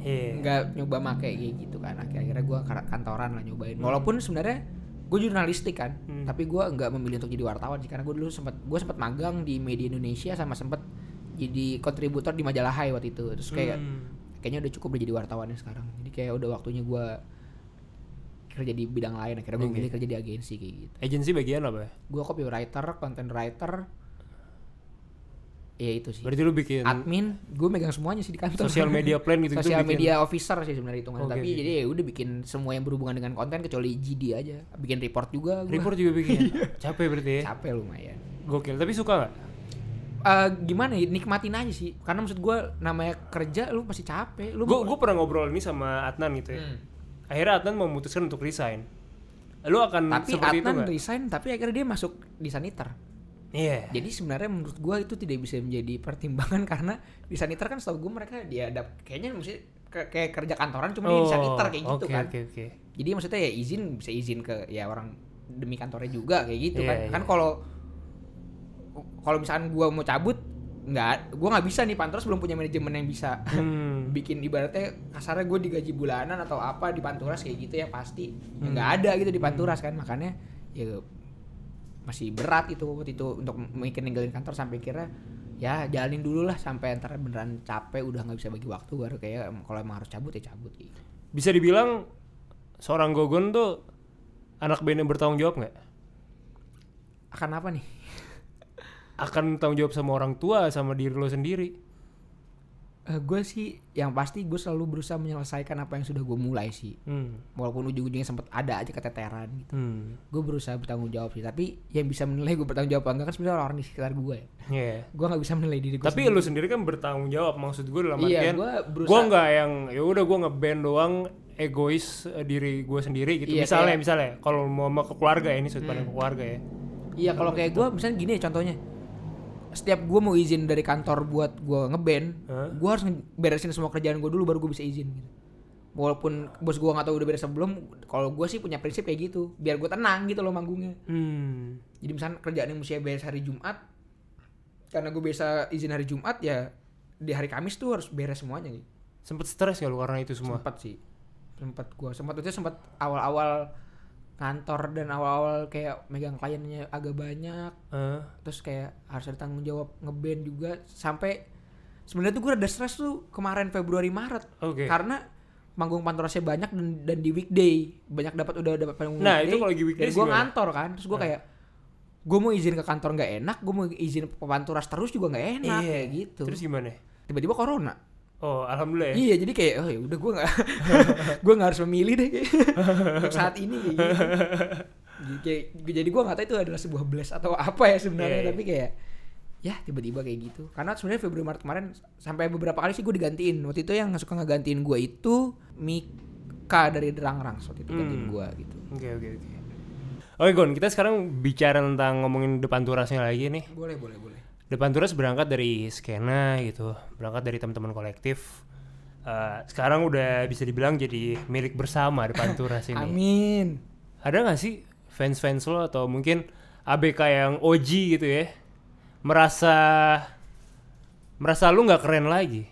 Iya. nggak nyoba make kayak gitu kan akhir-akhirnya gue kantoran lah nyobain walaupun sebenarnya gue jurnalistik kan Hmm. tapi gue nggak memilih untuk jadi wartawan sih karena gue dulu sempat gue sempat magang di media Indonesia sama sempat jadi kontributor di majalah Hai waktu itu terus kayak Hmm. Kayaknya udah cukup udah jadi wartawannya sekarang jadi kayak udah waktunya gue kerja di bidang lain akhirnya gue milih kerja di agensi kayak gitu Agensi bagian apa? ya? gue copywriter content writer ya itu sih Berarti lu bikin admin gue megang semuanya sih di kantor sosial media plan gitu sosial media officer sih sebenarnya hitungannya Oke, tapi oke. jadi ya udah bikin semua yang berhubungan dengan konten kecuali GD aja bikin report juga gua. Report juga bikin. Iya. Capek berarti ya. capek lumayan Gokil. Tapi suka nggak? Eh, gimana ya nikmatin aja sih karena maksud gue namanya kerja lu pasti capek lu Gue pernah ngobrol ini sama Adnan gitu ya. Hmm. Akhirnya Adnan memutuskan untuk resign. Lu akan tapi seperti itu Adnan nggak? resign tapi akhirnya dia masuk di saniter Iya. jadi sebenarnya menurut gue itu tidak bisa menjadi pertimbangan karena di saniter kan setahu gue mereka dia ada kayaknya mesti ke- kayak kerja kantoran cuma dia di saniter kayak gitu Oh, oke, kan Oke oke. jadi maksudnya ya izin bisa izin ke ya orang demi kantornya juga kayak gitu Iya, kan iya. kan kalau kalau misalkan gua mau cabut nggak gua nggak bisa nih panturas belum punya manajemen yang bisa Hmm. bikin ibaratnya kasarnya gue digaji bulanan atau apa di panturas kayak gitu ya pasti Ya Hmm. nggak ada gitu di panturas kan makanya ya masih berat itu waktu itu untuk mikir ninggalin kantor sampai kira ya jalanin dulu lah sampai ntar beneran capek udah nggak bisa bagi waktu baru kayak kalau emang harus cabut ya cabut gitu. Bisa dibilang seorang Gogon tuh anak band yang bertanggung jawab nggak? akan apa nih Akan tanggung jawab sama orang tua sama diri lo sendiri. gue sih yang pasti gue selalu berusaha menyelesaikan apa yang sudah gue mulai sih Hmm. walaupun ujung-ujungnya sempat ada aja keteteran gitu Hmm. gue berusaha bertanggung jawab sih tapi yang bisa menilai gue bertanggung jawab enggak kan sebenarnya orang-orang di sekitar gue ya Iya. gue nggak bisa menilai diri gue Tapi lu sendiri kan bertanggung jawab maksud gue dalam Iya, artian gua berusaha- gua nggak yang ya udah gua ngeband doang egois eh, diri gue sendiri gitu. Iya, misalnya kayak- Hmm. misalnya kalau mau sama ke keluarga ya ini sudut pandang ke keluarga ya. iya kalau kayak gue misalnya gini ya contohnya setiap gue mau izin dari kantor buat gue ngeband Hah? gue harus beresin semua kerjaan gue dulu baru gue bisa izin gitu walaupun bos gue nggak tahu udah beres sebelum kalau gue sih punya prinsip kayak gitu biar gue tenang gitu loh manggungnya Hmm. jadi misalnya kerjaan yang mesti beres hari Jumat karena gue biasa izin hari Jumat ya di hari Kamis tuh harus beres semuanya gitu Sempet stres gak lu karena itu semua? sempat sih sempat gue sempat itu sempat awal-awal kantor dan awal-awal kayak megang kliennya agak banyak. Eh, terus kayak harus ada tanggung jawab ngeband juga. Sampai sebenarnya tuh gue rada stres tuh kemarin Februari Maret. Oke. karena manggung pantorasnya banyak dan, dan di weekday. Banyak dapat udah dapat panggung Nah, itu kalau lagi weekday gue ngantor kan. Terus gue kayak gue mau izin ke kantor nggak enak gue mau izin ke panturas terus juga nggak enak Iya. kayak gitu. Terus gimana? tiba-tiba corona Oh, alhamdulillah ya. iya jadi kayak oh ya udah gue nggak gue nggak harus memilih deh kayak, untuk saat ini kayak gitu. jadi, gue nggak tahu itu adalah sebuah bless atau apa ya sebenarnya Iya, iya. tapi kayak ya tiba-tiba kayak gitu karena sebenarnya Februari Maret kemarin sampai beberapa kali sih gue digantiin waktu itu yang suka ngegantiin gue itu Mika dari Derangrang waktu itu gantiin Hmm. gue gitu Oke oke oke. Oke Gon, kita sekarang bicara tentang ngomongin depan turasnya lagi nih. boleh boleh boleh Depan turas berangkat dari skena gitu, berangkat dari teman-teman kolektif. Eh, sekarang udah bisa dibilang jadi milik bersama depan turas ini. amin Ada nggak sih fans-fans lo atau mungkin ABK yang OG gitu ya, merasa merasa lu nggak keren lagi?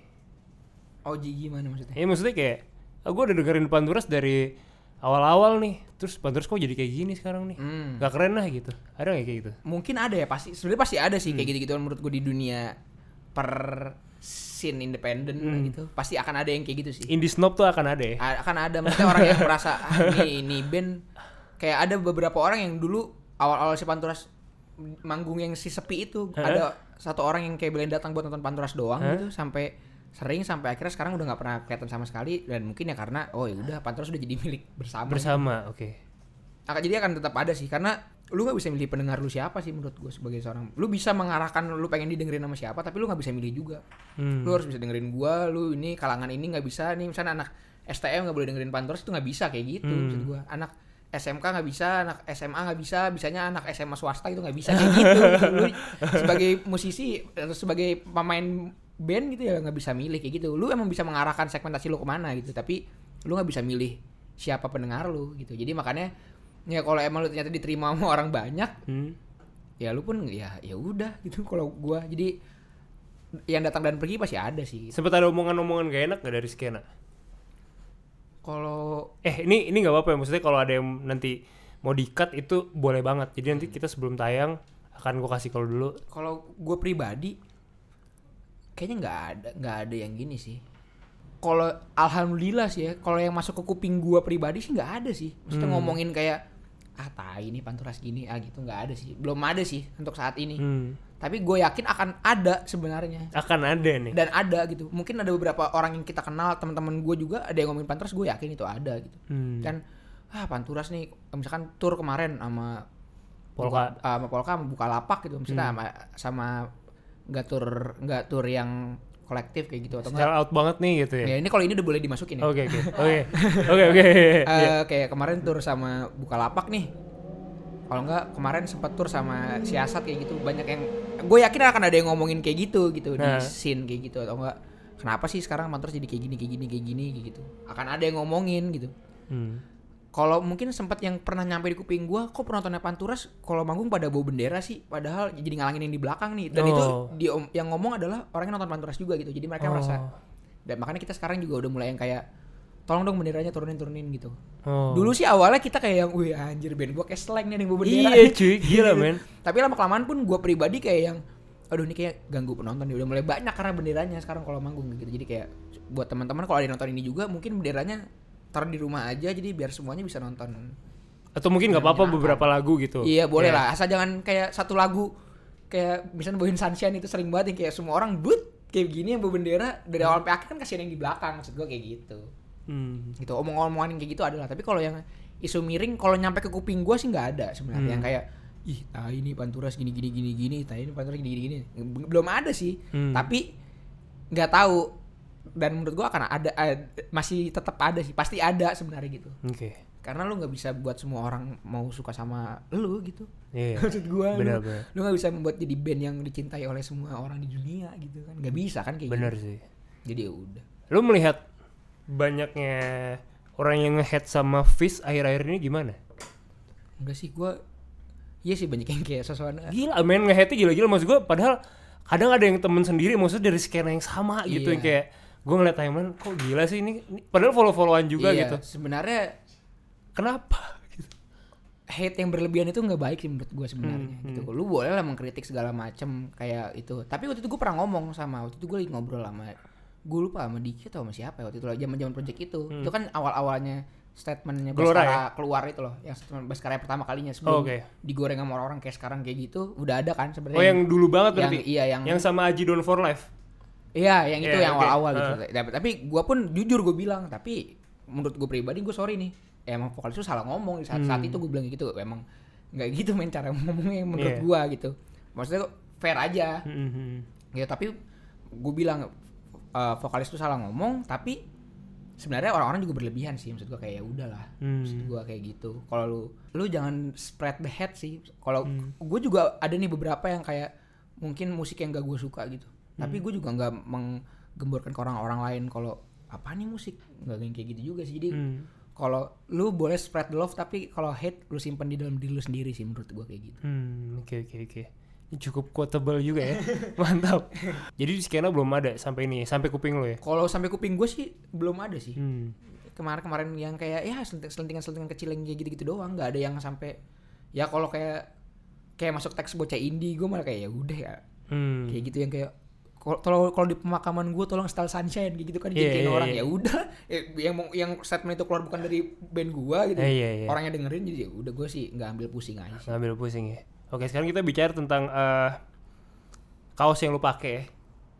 OG gimana maksudnya Ya maksudnya kayak, ah, gue udah dengerin depan turas dari awal-awal nih, terus turas kok jadi kayak gini sekarang nih? Hmm. Gak keren lah gitu. Ada nggak kayak gitu? mungkin ada ya pasti sebenarnya pasti ada sih kayak gitu-gitu menurut gue di dunia per scene independen Hmm. gitu pasti akan ada yang kayak gitu sih Indie snob tuh akan ada ya? A- akan ada maksudnya orang yang merasa ah, ini ini band kayak ada beberapa orang yang dulu awal-awal si Panturas manggung yang si sepi itu ada satu orang yang kayak belain datang buat nonton Panturas doang gitu sampai sering sampai akhirnya sekarang udah nggak pernah kelihatan sama sekali dan mungkin ya karena oh ya udah Panturas udah jadi milik bersama Bersama, oke. akan jadi akan tetap ada sih karena lu nggak bisa milih pendengar lu siapa sih menurut gue sebagai seorang lu bisa mengarahkan lu pengen didengerin sama siapa tapi lu nggak bisa milih juga Hmm. lu harus bisa dengerin gua lu ini kalangan ini nggak bisa nih misalnya anak STM nggak boleh dengerin Panturas itu nggak bisa kayak gitu Hmm. maksud gua anak SMK nggak bisa anak SMA nggak bisa bisanya anak SMA swasta itu nggak bisa kayak gitu lu sebagai musisi atau sebagai pemain band gitu ya nggak bisa milih kayak gitu lu emang bisa mengarahkan segmentasi lu ke mana gitu tapi lu nggak bisa milih siapa pendengar lu gitu jadi makanya ya kalau emang lu ternyata diterima sama orang banyak Hmm. ya lu pun ya ya udah gitu kalau gua jadi yang datang dan pergi pasti ada sih Sempet ada omongan-omongan gak enak gak dari skena? kalau Eh ini ini nggak apa-apa ya maksudnya kalau ada yang nanti mau di-cut itu boleh banget. Jadi nanti kita sebelum tayang akan gue kasih kalau dulu. kalau gue pribadi kayaknya nggak ada nggak ada yang gini sih kalau alhamdulillah sih ya kalau yang masuk ke kuping gue pribadi sih nggak ada sih maksudnya Hmm. ngomongin kayak ah tai ini panturas gini ah gitu nggak ada sih belum ada sih untuk saat ini Hmm. tapi gue yakin akan ada sebenarnya Akan ada nih. dan ada gitu mungkin ada beberapa orang yang kita kenal teman-teman gue juga ada yang ngomongin panturas gue yakin itu ada gitu Hmm. kan ah panturas nih misalkan tur kemarin sama Polka. Buka- sama Polka sama Bukalapak gitu misalnya Hmm. sama sama nggak tur nggak tur yang kolektif kayak gitu atau enggak out banget nih gitu ya. ya ini kalau ini udah boleh dimasukin ya Oke oke oke oke oke. Iya. Eh, kayak kemarin tur sama Bukalapak nih kalau enggak kemarin sempat tur sama Siasat kayak gitu banyak yang gue yakin akan ada yang ngomongin kayak gitu gitu Nah. di scene kayak gitu atau enggak kenapa sih sekarang Panturas jadi kayak gini kayak gini kayak gini kayak gitu akan ada yang ngomongin gitu Hmm. Kalau mungkin sempat yang pernah nyampe di kuping gua kok penontonnya Panturas kalau manggung pada bawa bendera sih padahal jadi ngalangin yang di belakang nih dan Oh. itu di yang ngomong adalah orang yang nonton Panturas juga gitu jadi mereka Oh. merasa dan makanya kita sekarang juga udah mulai yang kayak tolong dong benderanya turunin turunin gitu Oh. dulu sih awalnya kita kayak yang wih anjir band gua kayak slang nih yang bawa bendera Iya cuy, gila men. tapi lama kelamaan pun gua pribadi kayak yang aduh ini kayak ganggu penonton nih udah mulai banyak karena benderanya sekarang kalau manggung gitu jadi kayak buat teman-teman kalau ada yang nonton ini juga mungkin benderanya taruh di rumah aja jadi biar semuanya bisa nonton. Atau mungkin nggak apa-apa beberapa lagu gitu. Iya boleh Kayak- lah, asal jangan kayak satu lagu. Kayak misalnya Bohin Sunshine itu sering banget yang kayak semua orang but kayak gini yang bawa bendera dari awal sampai akhir kan kasihan yang di belakang maksud gua kayak gitu. Hmm. Gitu omong-omongan yang kayak gitu adalah. Tapi kalau yang isu miring kalau nyampe ke kuping gua sih nggak ada sebenarnya. Hmm. yang kayak ih ah ini panturas gini gini gini gini tai ini panturas gini gini gini. Belum ada sih. Hmm. tapi nggak tahu dan menurut gua akan ada, ad- masih tetap ada sih pasti ada sebenarnya gitu Oke. karena lu nggak bisa buat semua orang mau suka sama lu gitu Iya. maksud gua lu- benar. lu nggak bisa membuat jadi band yang dicintai oleh semua orang di dunia gitu kan nggak bisa kan kayak Benar gitu sih. jadi ya udah Lu melihat banyaknya orang yang nge-head sama Fish akhir-akhir ini gimana? enggak sih gua iya sih banyak yang kayak sesuatu Gila men nge-headnya gila-gila maksud gue padahal kadang ada yang temen sendiri maksudnya dari skena yang sama gitu Iya. yang kayak gue ngeliat timeline kok gila sih ini, ini- padahal follow-followan juga Iya, gitu. sebenarnya kenapa? Gitu. hate yang berlebihan itu nggak baik sih menurut gua sebenarnya Hmm, gitu lu boleh lah mengkritik segala macem kayak itu. Tapi waktu itu gua pernah ngomong sama waktu itu gua lagi ngobrol sama gue lupa sama Diki atau sama siapa ya waktu itu lah zaman zaman project itu. Hmm. itu kan awal awalnya statementnya Gelora Baskara keluar itu loh yang statement Baskara yang pertama kalinya sebelum Oh, oke. digoreng sama orang-orang kayak sekarang kayak gitu udah ada kan sebenarnya. Oh yang dulu banget yang, berarti iya yang yang sama Aji Don for Life Iya, yang itu Iya, yang awal-awal gitu. Uh. Tapi, tapi gua pun jujur gue bilang, tapi menurut gue pribadi gue sorry nih. emang vokalis tuh salah ngomong saat, saat Hmm. itu gue bilang gitu emang nggak gitu main cara ngomongnya menurut Iya. gua gitu maksudnya fair aja Hmm, hmm. ya tapi gue bilang eh, vokalis tuh salah ngomong tapi sebenarnya orang-orang juga berlebihan sih maksud gua kayak ya udahlah Hmm. maksud gua kayak gitu kalau lu lu jangan spread the hate sih kalau Hmm. gue juga ada nih beberapa yang kayak mungkin musik yang gak gue suka gitu. Tapi gue juga nggak menggemborkan ke orang-orang lain kalau apa nih musik nggak kayak gitu juga sih jadi Hmm. kalau lu boleh spread the love tapi kalau hate lu simpan di dalam diri lu sendiri sih menurut gua kayak gitu Hmm, oke oke oke. Cukup quotable juga ya. Mantap. Jadi di skena belum ada sampai ini, sampai kuping lo ya. kalau sampai kuping gue sih belum ada sih Hmm. kemarin-kemarin yang kayak ya selenting- selentingan-selentingan kecil yang kayak gitu-gitu doang nggak ada yang sampai ya kalau kayak kayak masuk teks bocah indie gue malah kayak ya udah ya Hmm. kayak gitu yang kayak kalau kalau di pemakaman gue tolong style sunshine kayak gitu kan dijadiin iya, orang iya. ya udah eh, yang yang statement itu keluar bukan dari band gue gitu Eh, iya, iya. orangnya dengerin jadi ya udah gue sih nggak ambil pusing aja sih Ngambil pusing ya. Oke, sekarang kita bicara tentang eh, kaos yang lu pakai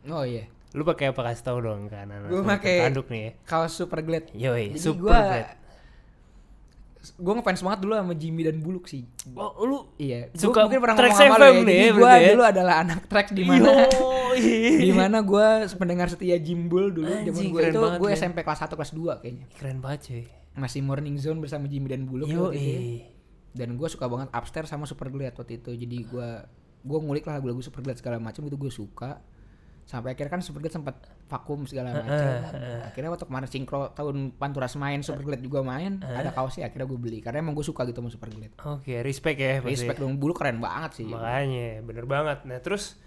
oh iya Lu pakai apa kasih tahu dong kan Gua pakai- tanduk nih ya. kaos super glad Yoi, jadi super gue glad. Gue ngefans banget dulu sama Jimmy dan Buluk sih Oh, lu Iya, gua Suka mungkin pernah ngomong sama lo ya. Jadi ya, gua berarti ya? dulu adalah anak track di mana di mana gua pendengar setia Jimbul dulu zaman gua keren itu gue. SMP kelas 1 kelas 2 kayaknya. Keren banget cuy. Masih Morning Zone bersama Jimmy dan Buluk Yo, waktu itu. Dan gue suka banget Upstairs sama Super Glad waktu itu. Jadi gua gua ngulik lah lagu-lagu Super Glad segala macam itu gue suka. Sampai akhirnya kan Super Glad sempat vakum segala macam. Akhirnya waktu kemarin sinkro tahun Panturas main Super Glad juga main, ada kaosnya akhirnya gue beli karena emang gue suka gitu sama Super Glad. Oke, respect ya pasti. Respect dong Buluk keren banget sih. Makanya, bener banget. Nah, terus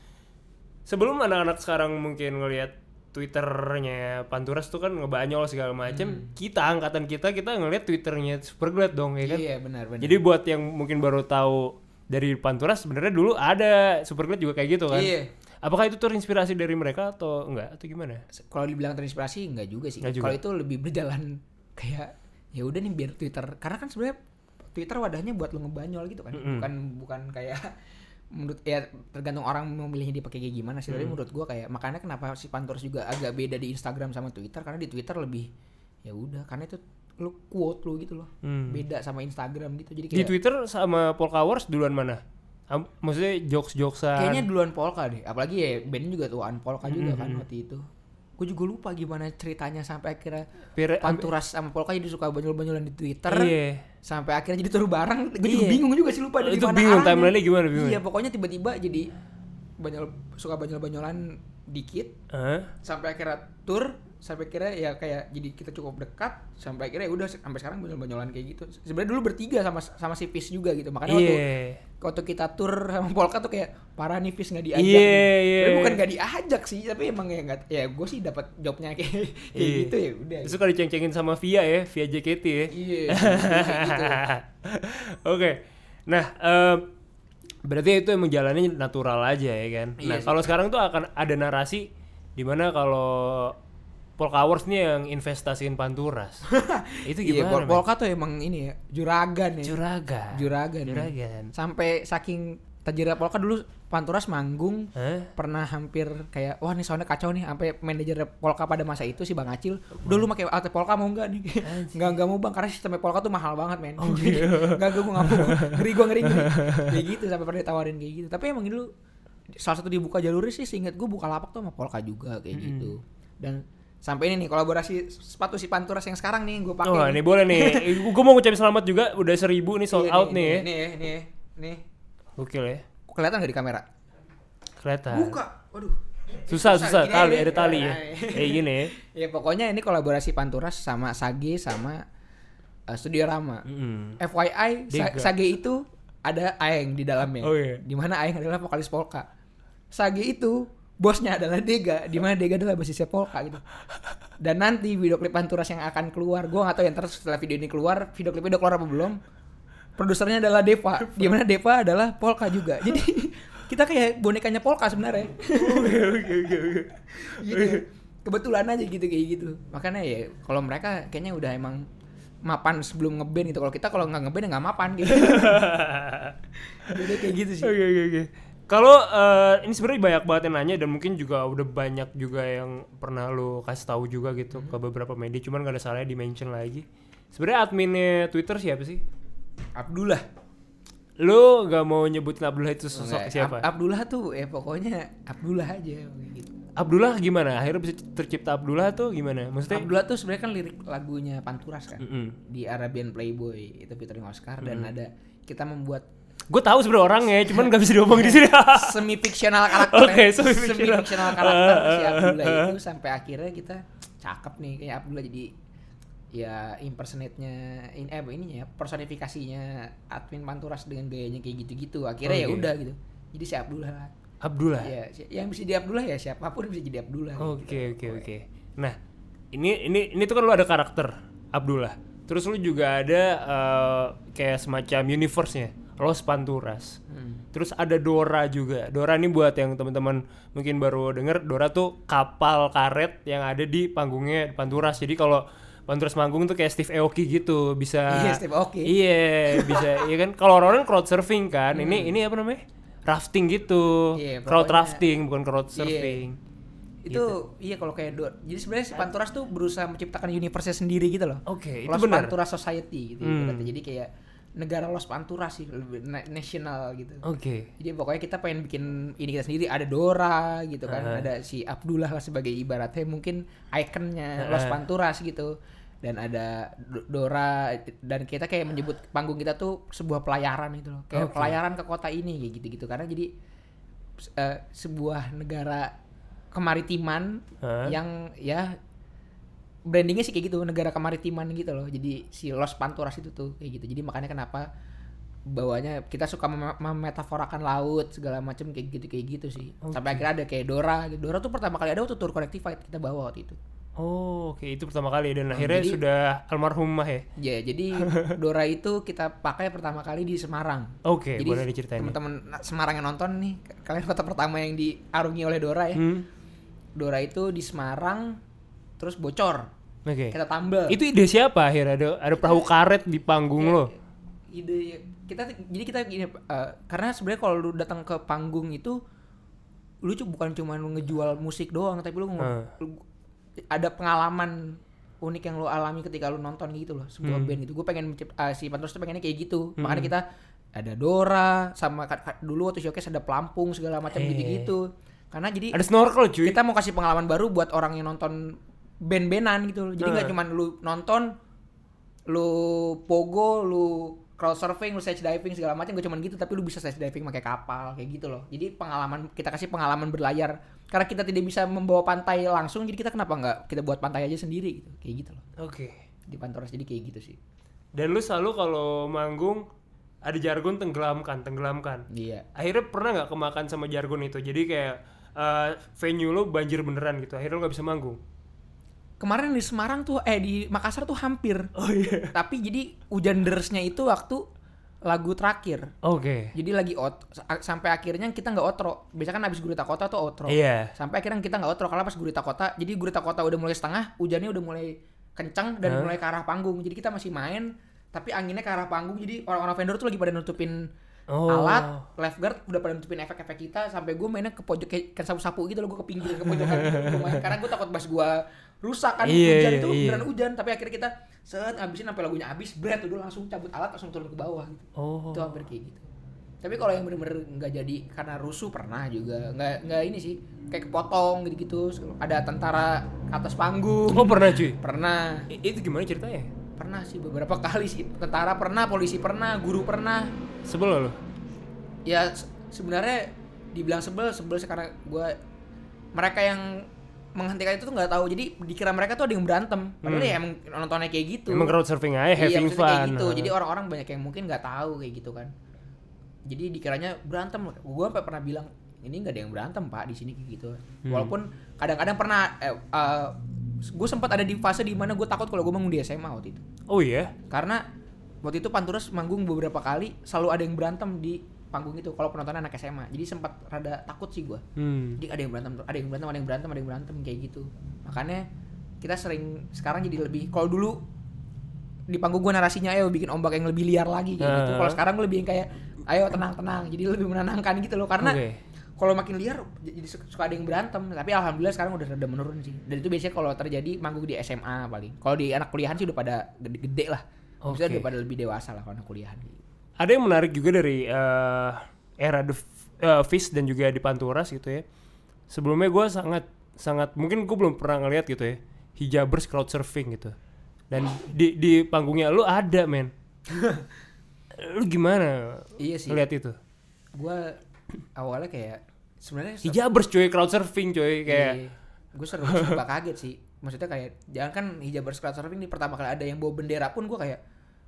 sebelum anak-anak sekarang mungkin ngelihat Twitternya Panturas tuh kan ngebanyol segala macem, kita angkatan kita kita ngelihat Twitternya Superglad dong ya kan. Iya benar benar. Jadi buat yang mungkin baru tahu dari Panturas sebenarnya dulu ada Superglad juga kayak gitu kan. Iya. Apakah itu terinspirasi dari mereka atau enggak atau gimana? kalau dibilang terinspirasi enggak juga sih. Kalau itu lebih berjalan kayak ya udah nih biar Twitter karena kan sebenarnya Twitter wadahnya buat lo ngebanyol gitu kan. Mm-mm. Bukan bukan kayak menurut ya tergantung orang memilihnya dipakai kayak gimana sih. Tapi menurut gua kayak makanya kenapa si Panturas juga agak beda di Instagram sama Twitter karena di Twitter lebih ya udah karena itu lu quote lu gitu loh. Hmm. Beda sama Instagram gitu. Jadi Di kayak Twitter sama Polka Wars duluan mana? Am- Maksudnya jokes-jokesan. kayaknya duluan Polka deh. Apalagi ya band juga tuan Polka juga kan Mm-mm. waktu itu. Gue juga lupa gimana ceritanya sampai akhirnya Pire- Panturas sama Polka jadi suka banyol-banyolan di Twitter Iya. sampai akhirnya jadi turun bareng gue juga Iya. bingung juga sih lupa dari Itu bingung, timeline-nya gimana, bingung. iya pokoknya tiba-tiba jadi banyol suka banyol-banyolan dikit Hah? sampai akhirnya tur sampai akhirnya ya kayak jadi kita cukup dekat sampai akhirnya ya udah sampai sekarang banyol-banyolan kayak gitu sebenarnya dulu bertiga sama sama si Fis juga gitu makanya waktu Iya. waktu kita tur sama Polka tuh kayak parah nih Fis nggak diajak nih. iya. Tapi bukan nggak diajak sih tapi emang ya nggak ya gue sih dapat jobnya kayak kayak Iya. gitu ya udah Terus suka diceng-cengin sama Via ya, Via JKT ya. iya kayak gitu. Oke. Nah, em, berarti itu emang jalannya natural aja ya kan. Iya nah, kalau sekarang tuh akan ada narasi di mana kalau Polka Wars nih yang investasiin Panturas. itu Iya, gimana? Pol- Polka tuh emang ini ya, juragan ya. Juragan. Juragan. ya. Juragan. Sampai saking tajirnya Polka dulu Panturas manggung Hah? pernah hampir kayak wah nih soundnya kacau nih sampai manajer Polka pada masa itu si Bang Acil udah lu pakai alat Polka mau nggak nih nggak nggak mau bang karena sistemnya Polka tuh mahal banget men Oh, iya. nggak gue mau ngeri gue ngeri kayak gitu sampai pernah ditawarin kayak gitu tapi emang dulu salah satu dibuka jalurnya sih seingat gue buka lapak tuh sama Polka juga kayak Hmm. gitu dan sampai ini nih kolaborasi sepatu si Panturas yang sekarang nih gue pakai Oh, nih. ini boleh nih. gue mau ngucapin selamat juga udah seribu nih sold Iya, out nih. ya. nih nih nih nih Gokil ya. Kok kelihatan nggak di kamera Kelihatan. buka waduh Susah, susah. Gini, Tali, ada tali ya. Nah, Kayak gini ya. Ya pokoknya ini kolaborasi Panturas sama Sage sama uh, Studio Rama. Mm. FYI Sa-. Sage itu ada Aeng di dalamnya. Oh, iya. Di mana Aeng adalah vokalis polka. Sage itu bosnya adalah Dega, di mana Dega adalah basisnya polka gitu. Dan nanti video klip Panturas yang akan keluar, gua nggak tahu yang terus setelah video ini keluar, video klipnya udah keluar apa belum. Produsernya adalah Deva, di mana Deva adalah polka juga. Jadi kita kayak bonekanya polka sebenarnya. Oke, oke, oke, oke. gitu. Kebetulan aja gitu kayak gitu. Makanya ya kalau mereka kayaknya udah emang mapan sebelum ngeband gitu. Kalau kita kalau nggak ngeband ya nggak mapan gitu. Jadi kayak gitu sih. Oke oke oke. Kalau eh, ini sebenarnya banyak banget yang nanya dan mungkin juga udah banyak juga yang pernah lo kasih tahu juga gitu ke beberapa media, cuman gak ada salahnya di mention lagi. Sebenarnya adminnya Twitter siapa sih? Abdullah Lu gak mau nyebutin Abdullah itu sosok Enggak, siapa? Ab- Abdullah tuh ya pokoknya Abdullah aja gitu. Abdullah gimana? Akhirnya bisa tercipta Abdullah tuh gimana? Maksudnya? Abdullah tuh sebenarnya kan lirik lagunya Panturas kan Mm-mm. di Arabian Playboy itu featuring Oscar dan ada kita membuat Gue tahu sebenarnya orangnya, cuman gak bisa diomongin di sini. semi fiksional karakter Oke, semi-fictional. semi-fictional karakter si Abdullah itu sampai akhirnya kita cakep nih kayak Abdullah jadi ya impersonate-nya ini eh ininya ya personifikasinya admin Panturas dengan gayanya kayak gitu-gitu akhirnya ya Oke. udah gitu jadi si Abdullah lah Abdullah. ya si- yang bisa jadi Abdullah ya siapa pun bisa jadi Abdullah Oke gitu. oke oke. Nah ini ini ini tuh kan lu ada karakter Abdullah. Terus lu juga ada eh, kayak semacam universe-nya Los Panturas. Hmm. Terus ada Dora juga. Dora ini buat yang teman-teman mungkin baru denger, Dora tuh kapal karet yang ada di panggungnya Panturas. Jadi kalau Panturas manggung tuh kayak Steve Aoki gitu, bisa Iya, Steve Aoki. Iya, bisa. Iya kan kalau orang-orang crowd surfing kan. Ini ini apa namanya? Rafting gitu. Hmm. Iya, crowd rafting bukan crowd Iya. surfing. itu Gitu. iya kalau kayak do jadi sebenarnya si Panturas tuh berusaha menciptakan universe sendiri gitu loh Oke, itu Los benar. Panturas Society gitu Hmm. ibaratnya. jadi kayak negara Los Panturas sih lebih na- nasional gitu Oke. jadi pokoknya kita pengen bikin ini kita sendiri ada Dora gitu kan Heeh. ada si Abdullah lah sebagai ibaratnya mungkin ikonnya Los Heeh. Panturas gitu dan ada Do- Dora dan kita kayak menyebut panggung kita tuh sebuah pelayaran gitu loh kayak Oke. pelayaran ke kota ini kayak gitu-gitu karena jadi eh, sebuah negara kemaritiman Hah? yang ya brandingnya sih kayak gitu negara kemaritiman gitu loh. Jadi si Los Panturas itu tuh kayak gitu. Jadi makanya kenapa bawahnya kita suka mem- memetaforakan laut segala macam kayak gitu kayak gitu sih. Sampai akhirnya ada kayak Dora Dora tuh pertama kali ada waktu tour Connectified kita bawa waktu itu. Oh, oke. Itu pertama kali dan akhirnya jadi- sudah almarhumah ya. ya jadi Dora itu kita pakai pertama kali di Semarang. Oke, jadi boleh diceritain. teman-teman Semarang yang nonton nih kalian kota pertama yang diarungi oleh Dora ya. Hmm. Dora itu di Semarang terus bocor Oke. kita tambal Itu ide siapa akhirnya ada ada perahu karet di panggung lo? ide kita jadi kita gini eh, karena sebenarnya kalau lu datang ke panggung itu lu bukan cuma ngejual musik doang tapi lu, Hmm. lu- ada pengalaman unik yang lu alami ketika lu nonton gitu loh sebuah Hmm. band gitu gue pengen eh, si Pantos tuh pengennya kayak gitu makanya kita ada Dora sama dulu waktu showcase ada pelampung segala macam Eh. gitu-gitu karena jadi Ada snorkel cuy. kita mau kasih pengalaman baru buat orang yang nonton band-bandan gitu loh. Jadi nggak Heeh. cuman lu nonton, lu pogo, lu crowd surfing, lu stage diving segala macam gak cuman gitu, tapi lu bisa stage diving pakai kapal kayak gitu loh. Jadi pengalaman kita kasih pengalaman berlayar karena kita tidak bisa membawa pantai langsung, jadi kita kenapa nggak kita buat pantai aja sendiri gitu, kayak gitu loh. Oke. Di Pantoras jadi kayak gitu sih. Dan lu selalu kalau manggung ada jargon tenggelamkan, tenggelamkan. Iya. Akhirnya pernah nggak kemakan sama jargon itu? Jadi kayak eh, venue lo banjir beneran gitu. Akhirnya lo nggak bisa manggung. Kemarin di Semarang tuh eh di Makassar tuh hampir. Oh iya. Tapi jadi hujan deresnya itu waktu lagu terakhir. Oke. Jadi lagi out sampai akhirnya kita nggak outro. Biasanya kan habis gurita kota tuh outro. Iya. Sampai akhirnya kita nggak outro karena pas gurita kota. Jadi gurita kota udah mulai setengah, hujannya udah mulai kencang dan Hah? mulai ke arah panggung. Jadi kita masih main, tapi anginnya ke arah panggung. Jadi orang-orang vendor tuh lagi pada nutupin Oh. alat, lifeguard udah pada nutupin efek-efek kita. Sampai gue mainnya ke pojok kayak kan sapu-sapu gitu loh. Gue ke pinggir ke pojokan gitu. Karena gue takut pas gue rusak kan Iya, hujan iya, itu iya. beneran hujan. Tapi akhirnya kita set ngabisin sampai lagunya habis, berat udah langsung cabut alat langsung turun ke bawah gitu Oh. itu hampir kayak gitu tapi kalau yang bener-bener nggak jadi karena rusuh pernah juga nggak nggak ini sih kayak kepotong gitu-gitu ada tentara atas panggung Oh pernah cuy. pernah I- itu gimana ceritanya? pernah sih beberapa kali sih tentara pernah polisi pernah guru pernah Sebel lo? ya se- sebenarnya dibilang sebel sebel sih karena gue mereka yang menghentikan itu tuh nggak tahu jadi dikira mereka tuh ada yang berantem padahal Hmm. ya emang nontonnya kayak gitu Emang crowd surfing aja, having maksudnya fun. kayak gitu. Jadi orang-orang banyak yang mungkin nggak tahu kayak gitu kan. Jadi dikiranya berantem. Gue sampai pernah bilang ini nggak ada yang berantem pak di sini kayak gitu. Hmm. Walaupun kadang-kadang pernah, eh, gue sempat ada di fase di mana gue takut kalau gue bangun di SMA waktu itu. Oh iya. Karena waktu itu Panturas manggung beberapa kali selalu ada yang berantem di panggung itu kalau penonton anak SMA. Jadi sempat rada takut sih gue. Hmm. Jadi ada yang berantem, ada yang berantem, ada yang berantem, ada yang berantem kayak gitu. Makanya kita sering sekarang jadi lebih kalau dulu di panggung gue narasinya ayo bikin ombak yang lebih liar lagi kayak gitu. Ah. Kalau sekarang gue lebih yang kayak ayo tenang-tenang. Jadi lebih menenangkan gitu loh karena Oke. kalau makin liar jadi su- suka ada yang berantem tapi alhamdulillah sekarang udah rada menurun sih dan itu biasanya kalau terjadi manggung di SMA paling kalau di anak kuliahan sih udah pada gede-gede lah maksudnya Oke. udah pada lebih dewasa lah kalau anak kuliahan ada yang menarik juga dari eh, era The F- eh, Fist dan juga di Panturas gitu ya. Sebelumnya gue sangat sangat mungkin gue belum pernah ngeliat gitu ya hijabers crowd surfing gitu. Dan di di panggungnya lu ada men. lu gimana iya sih ngeliat itu? gue awalnya kayak sebenarnya se- Hijabers cuy crowd surfing cuy kayak gue seru suka kaget sih maksudnya kayak jangan kan hijabers crowd surfing ini pertama kali ada yang bawa bendera pun gue kayak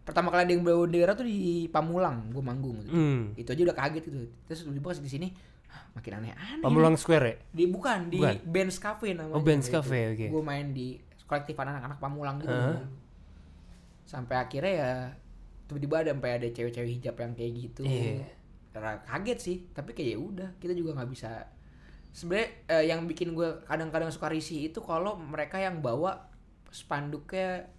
pertama kali ada yang bawa bendera tuh di Pamulang gue manggung gitu. hmm, itu aja udah kaget gitu terus tiba-tiba di sini "Hah, makin aneh-aneh Pamulang Square ya? di bukan di Bukan. Benz Cafe namanya Oh, Benz Cafe, oke. gue main di kolektifan anak-anak Pamulang gitu Heeh. sampai akhirnya ya tiba-tiba ada sampai ada cewek-cewek hijab yang kayak gitu. Ra- kaget sih tapi kayak ya udah kita juga nggak bisa sebenarnya eh, yang bikin gue kadang-kadang suka risih itu kalau mereka yang bawa spanduknya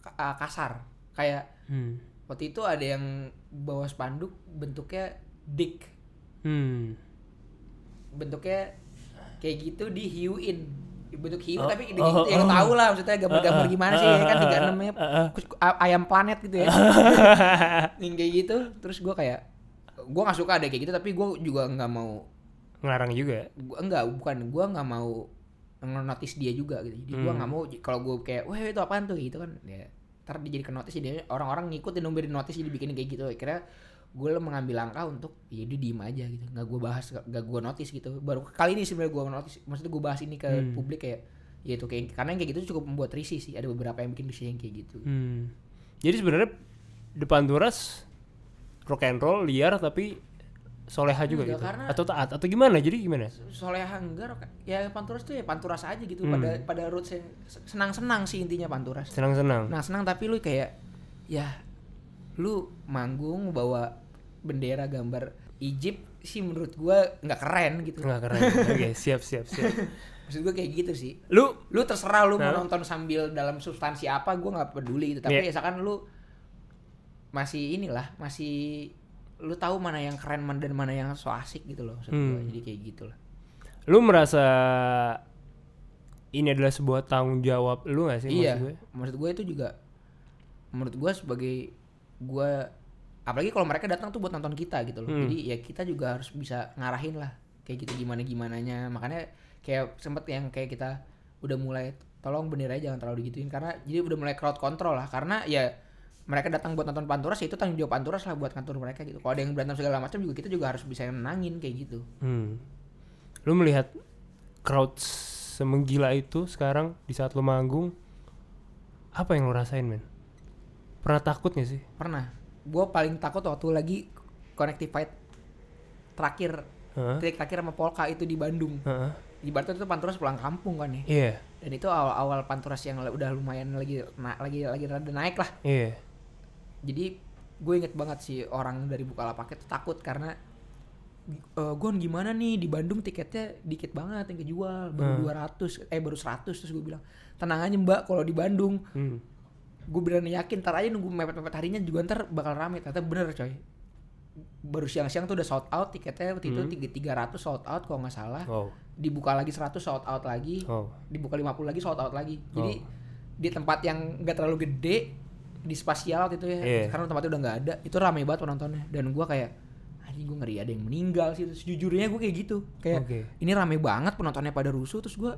ka- ah, kasar kayak Hmm. waktu itu ada yang bawa spanduk bentuknya dick Hmm. bentuknya kayak gitu dihiuin bentuk hiu Oh, tapi di, oh, yang oh. tahu lah maksudnya gambar-gambar Uh, uh, gimana sih uh, kan uh, tiga uh, namanya uh, uh. kus- a- ayam planet gitu ya yang kayak gitu terus gue kayak gue nggak suka ada kayak gitu tapi gue juga nggak mau Ngelarang juga. gua enggak bukan gue nggak mau notice dia juga gitu jadi gue Hmm. nggak mau kalau gue kayak wah itu apaan tuh gitu kan ya ntar dia jadi ke notice jadi orang-orang ngikutin nomor notice jadi bikin kayak gitu. Kira gue mengambil langkah untuk ya dia diem aja gitu. Nggak gue bahas nggak gue notice gitu. Baru kali ini sebenarnya gue notice maksudnya gue bahas ini ke Hmm. publik kayak ya itu kayak karena yang kayak gitu cukup membuat risih sih. Ada beberapa yang bikin risih yang kayak gitu. Hmm. Jadi sebenarnya depan Panturas rock and roll liar tapi soleha juga Enggak, gitu. karena- Atau taat atau gimana? Jadi gimana? soleha enggak ya panturas tuh ya panturas aja gitu Hmm. pada pada roots yang senang-senang sih intinya panturas Senang-senang. Nah senang tapi lu kayak ya lu manggung bawa bendera gambar Egypt sih menurut gua nggak keren gitu. Nggak keren. Oke, siap siap siap. Maksud gua kayak gitu sih. Lu Lu terserah lu mau Hah? nonton sambil dalam substansi apa gua nggak peduli gitu. Tapi Iya. asalkan lu masih inilah masih lu tahu mana yang keren dan mana yang so asik gitu loh. Hmm. Jadi kayak gitu lah. lu merasa ini adalah sebuah tanggung jawab lu gak sih iya. maksud gue? Maksud gue itu juga menurut gua sebagai gua apalagi kalau mereka datang tuh buat nonton kita gitu loh. Hmm. Jadi ya kita juga harus bisa ngarahin lah kayak gitu gimana gimananya. Makanya kayak sempet yang kayak kita udah mulai tolong benderanya jangan terlalu digituin karena jadi udah mulai crowd control lah karena ya mereka datang buat nonton Panturas ya itu tanggung jawab Panturas lah buat kantor mereka gitu. Kalau ada yang berantem segala macam juga kita juga harus bisa menangin kayak gitu. Hmm. Lu melihat crowd semenggila itu sekarang di saat lu manggung apa yang lu rasain men? Pernah takut gak sih? Pernah. Gue paling takut waktu lagi Connective Fight terakhir Heeh. trik terakhir sama Polka itu di Bandung. Heeh. Ibaratnya itu Panturas pulang kampung kan ya. Iya, Dan itu awal-awal Panturas yang udah lumayan lagi na- lagi lagi rada naik lah. iya. Jadi gue inget banget sih orang dari Bukalapak itu takut karena eh Gon gimana nih di Bandung tiketnya dikit banget yang kejual baru Hmm. 200 eh baru 100 terus gue bilang tenang aja mbak kalau di Bandung Hmm. gue berani yakin ntar aja nunggu mepet-mepet harinya juga ntar bakal rame ternyata bener coy baru siang-siang tuh udah sold out tiketnya waktu itu Hmm. tiga tiga ratus sold out kalau nggak salah Wow. dibuka lagi 100 sold out lagi Wow. dibuka 50 lagi sold out lagi jadi di tempat yang nggak terlalu gede di spasial waktu itu ya. Iya. karena tempatnya udah nggak ada. Itu rame banget penontonnya. Dan gua kayak anjing gue ngeri ada yang meninggal sih. Sejujurnya gue kayak gitu. Kayak Oke. ini rame banget penontonnya pada rusuh. Terus gua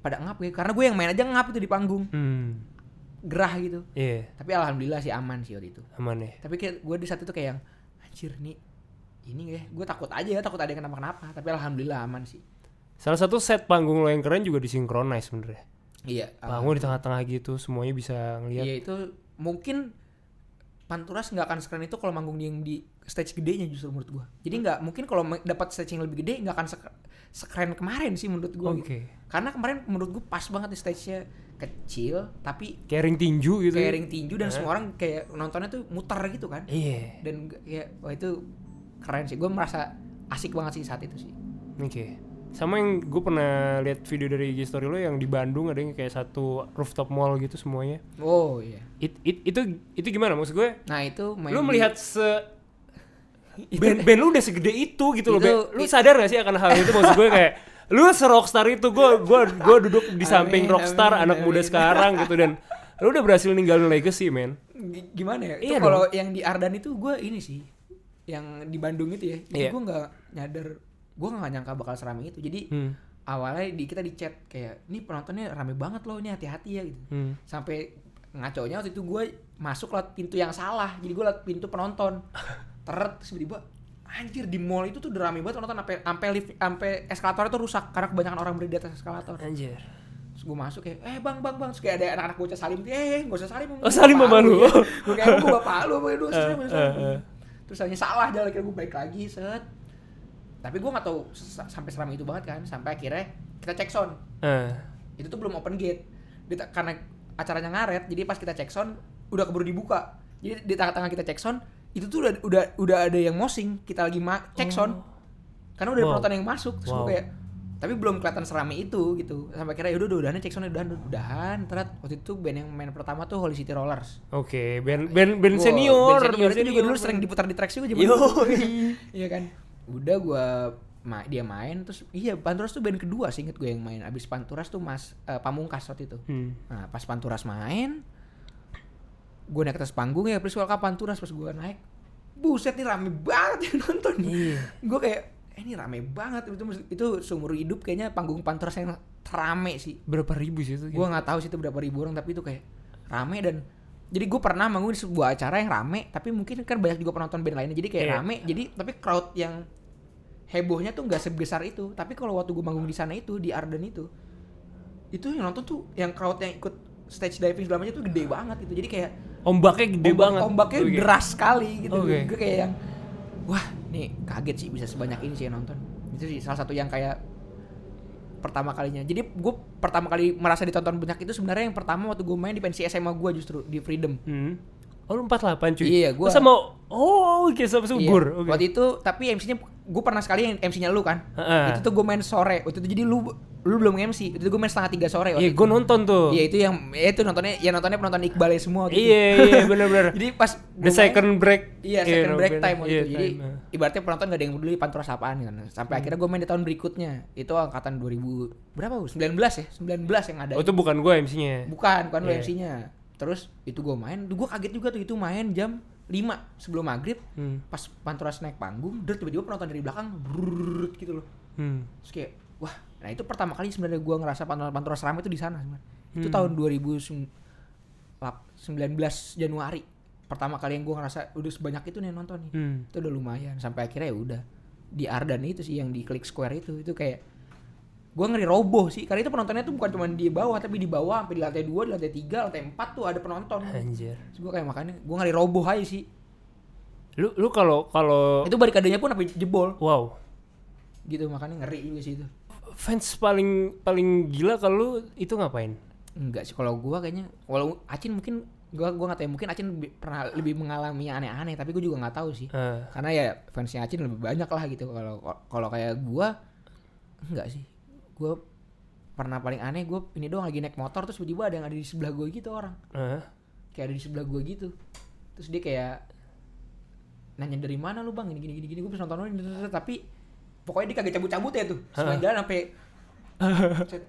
pada ngap ya. Karena gue yang main aja ngap itu di panggung. Hmm. gerah gitu. Iya, tapi alhamdulillah sih aman sih waktu itu. Aman ya. tapi kayak gue di saat itu kayak yang anjir nih ini ya. Gue takut aja ya takut ada yang kenapa kenapa tapi alhamdulillah aman sih. Salah satu set panggung lo yang keren juga disinkronize sebenarnya. iya Panggung di tengah-tengah gitu, semuanya bisa ngelihat. Iya itu mungkin Panturas nggak akan sekeren itu kalau manggung yang di stage gedenya justru menurut gua. Jadi nggak mungkin kalau dapat stage yang lebih gede nggak akan sek- sekeren kemarin sih menurut gua. Oke. gitu. Karena kemarin menurut gua pas banget di stage-nya kecil tapi Kayak ring tinju gitu. kayak ya. tinju dan Hah? semua orang kayak nontonnya tuh muter gitu kan. Iya. Dan g- kayak wah itu keren sih. Gua merasa asik banget sih saat itu sih. Oke. Sama yang gue pernah lihat video dari IG story lo yang di Bandung ada yang kayak satu rooftop mall gitu semuanya. Oh iya. It, it- itu itu gimana maksud gue? Nah itu main Lu melihat se band band lu udah segede itu gitu loh lu sadar gak sih akan hal itu maksud gue kayak lu serockstar itu gue gue gue duduk di samping Amin, rockstar amin, anak muda amin. sekarang gitu dan lu udah berhasil ninggalin legacy men G- gimana ya? Itu Iya kalau yang di Ardan itu gue ini sih yang di Bandung itu ya. Iya. gue nggak nyadar, gue nggak nyangka bakal seramai itu. Jadi hmm. awalnya di kita di chat kayak, ini penontonnya rame banget loh, ini hati-hati ya gitu. Hmm. Sampai ngaconya waktu itu gue masuk lewat pintu yang salah. Jadi gue lewat pintu penonton. Teret terus tiba-tiba anjir di mall itu tuh udah rame banget penonton sampai sampai lift sampai eskalator itu rusak karena kebanyakan orang berdiri di atas eskalator. anjir Terus gue masuk kayak, eh bang bang bang, terus kayak ada anak-anak bocah salim, eh gak usah salim. Oh, salim sama lu. Gue kayak gue bapak lu, apa itu salim, Eh, eh, eh. Terus hanya salah, jalan akhirnya gue balik lagi, set. Tapi gue gak tahu sa- sampai seram itu banget kan, sampai akhirnya kita cek sound. Eh. Itu tuh belum open gate. Di ta- karena acaranya ngaret, jadi pas kita cek sound udah keburu dibuka. Jadi di tengah-tengah kita cek sound, itu tuh udah udah udah ada yang mosing, kita lagi ma- cek sound. Karena udah ada Wow. penonton yang masuk, terus gue Wow. kayak tapi belum kelihatan serami itu gitu sampai kira yaudah udah udahan cek sound udahan udahan terat waktu itu band yang main pertama tuh Holy City Rollers Oke, band band band Wow, senior, band senior itu juga dulu senior. sering diputar di track juga zaman iya kan udah gua ma- dia main terus iya Panturas tuh band kedua sih inget gue yang main abis Panturas tuh Mas eh, Pamungkas waktu itu Hmm. nah pas Panturas main gue naik ke atas panggung ya please welcome Panturas pas gue naik buset nih rame banget yang nonton Iya. gue kayak eh, ini rame banget itu itu seumur hidup kayaknya panggung Panturas yang rame sih Berapa ribu sih itu? gue nggak tahu sih itu berapa ribu orang tapi itu kayak rame dan jadi gue pernah manggung di sebuah acara yang rame tapi mungkin kan banyak juga penonton band lainnya jadi kayak Iya. rame jadi tapi crowd yang hebohnya tuh nggak sebesar itu tapi kalau waktu gue manggung di sana itu di Arden itu itu yang nonton tuh yang crowd yang ikut stage diving segala macam itu gede banget itu jadi kayak Ombaknya gede ombak- banget. ombaknya Oke. deras sekali gitu Oke. gue kayak yang wah nih kaget sih bisa sebanyak ini sih yang nonton itu sih salah satu yang kayak pertama kalinya jadi gue pertama kali merasa ditonton banyak itu sebenarnya yang pertama waktu gue main di pensi SMA gue justru di Freedom Hmm. Oh lu 48 cuy. Iya, Lu sama Oh, oke sama subur. Iya. Oke. Waktu itu tapi MC-nya gue pernah sekali yang MC-nya lu kan. Heeh. Itu tuh gue main sore. Waktu itu jadi lu lu belum MC. Itu gue main setengah tiga sore. Iya, gue nonton tuh. Iya itu yang ya itu nontonnya ya nontonnya penonton Iqbal semua. waktu itu. Iya, iya benar-benar. jadi pas The main- second break. Iya second break bener. time waktu Iya, itu. Jadi time, ah. ibaratnya penonton gak ada yang peduli panturas apaan kan. Sampai Hmm. akhirnya gue main di tahun berikutnya. Itu angkatan 2000 berapa? Bu? 19 ya? 19 yang ada. Oh itu bukan gue MC-nya. Bukan, bukan lu Iya. MC-nya. Terus itu gue main, gue kaget juga tuh itu main jam 5 sebelum maghrib. Hmm. Pas Panturas naik panggung, der tiba-tiba penonton dari belakang brrrr gitu loh. Hmm. Terus kayak wah, nah itu pertama kali sebenarnya gue ngerasa Panturas Panturas ramai itu di sana sebenarnya. Itu Hmm. tahun 2019 Januari. Pertama kali yang gue ngerasa udah sebanyak itu nih nonton nih. Hmm. Itu udah lumayan sampai akhirnya ya udah di Ardan itu sih yang di Click Square itu itu kayak gue ngeri roboh sih karena itu penontonnya tuh bukan cuma di bawah tapi di bawah sampai di lantai 2, di lantai 3, lantai 4 tuh ada penonton. Anjir. Gue kayak makanya gue ngeri roboh aja sih. Lu lu kalau kalau Itu barikadenya pun sampai jebol wow. gitu makanya ngeri juga sih itu. Fans paling paling gila kalau lu itu ngapain? Enggak sih kalau gua kayaknya walau Acin mungkin gua gua nggak tahu mungkin Acin pernah lebih mengalami aneh-aneh tapi gua juga nggak tahu sih. Eh, Karena ya fansnya Acin lebih banyak lah gitu kalau kalau kayak gua enggak sih. Gua pernah paling aneh gua ini doang lagi naik motor terus tiba-tiba ada yang ada di sebelah gua gitu orang. eh. Kayak ada di sebelah gua gitu. Terus dia kayak nanya dari mana lu bang ini gini gini gini gue bisa nonton lu tapi pokoknya dia kagak cabut-cabut ya tuh. Sepanjang jalan sampai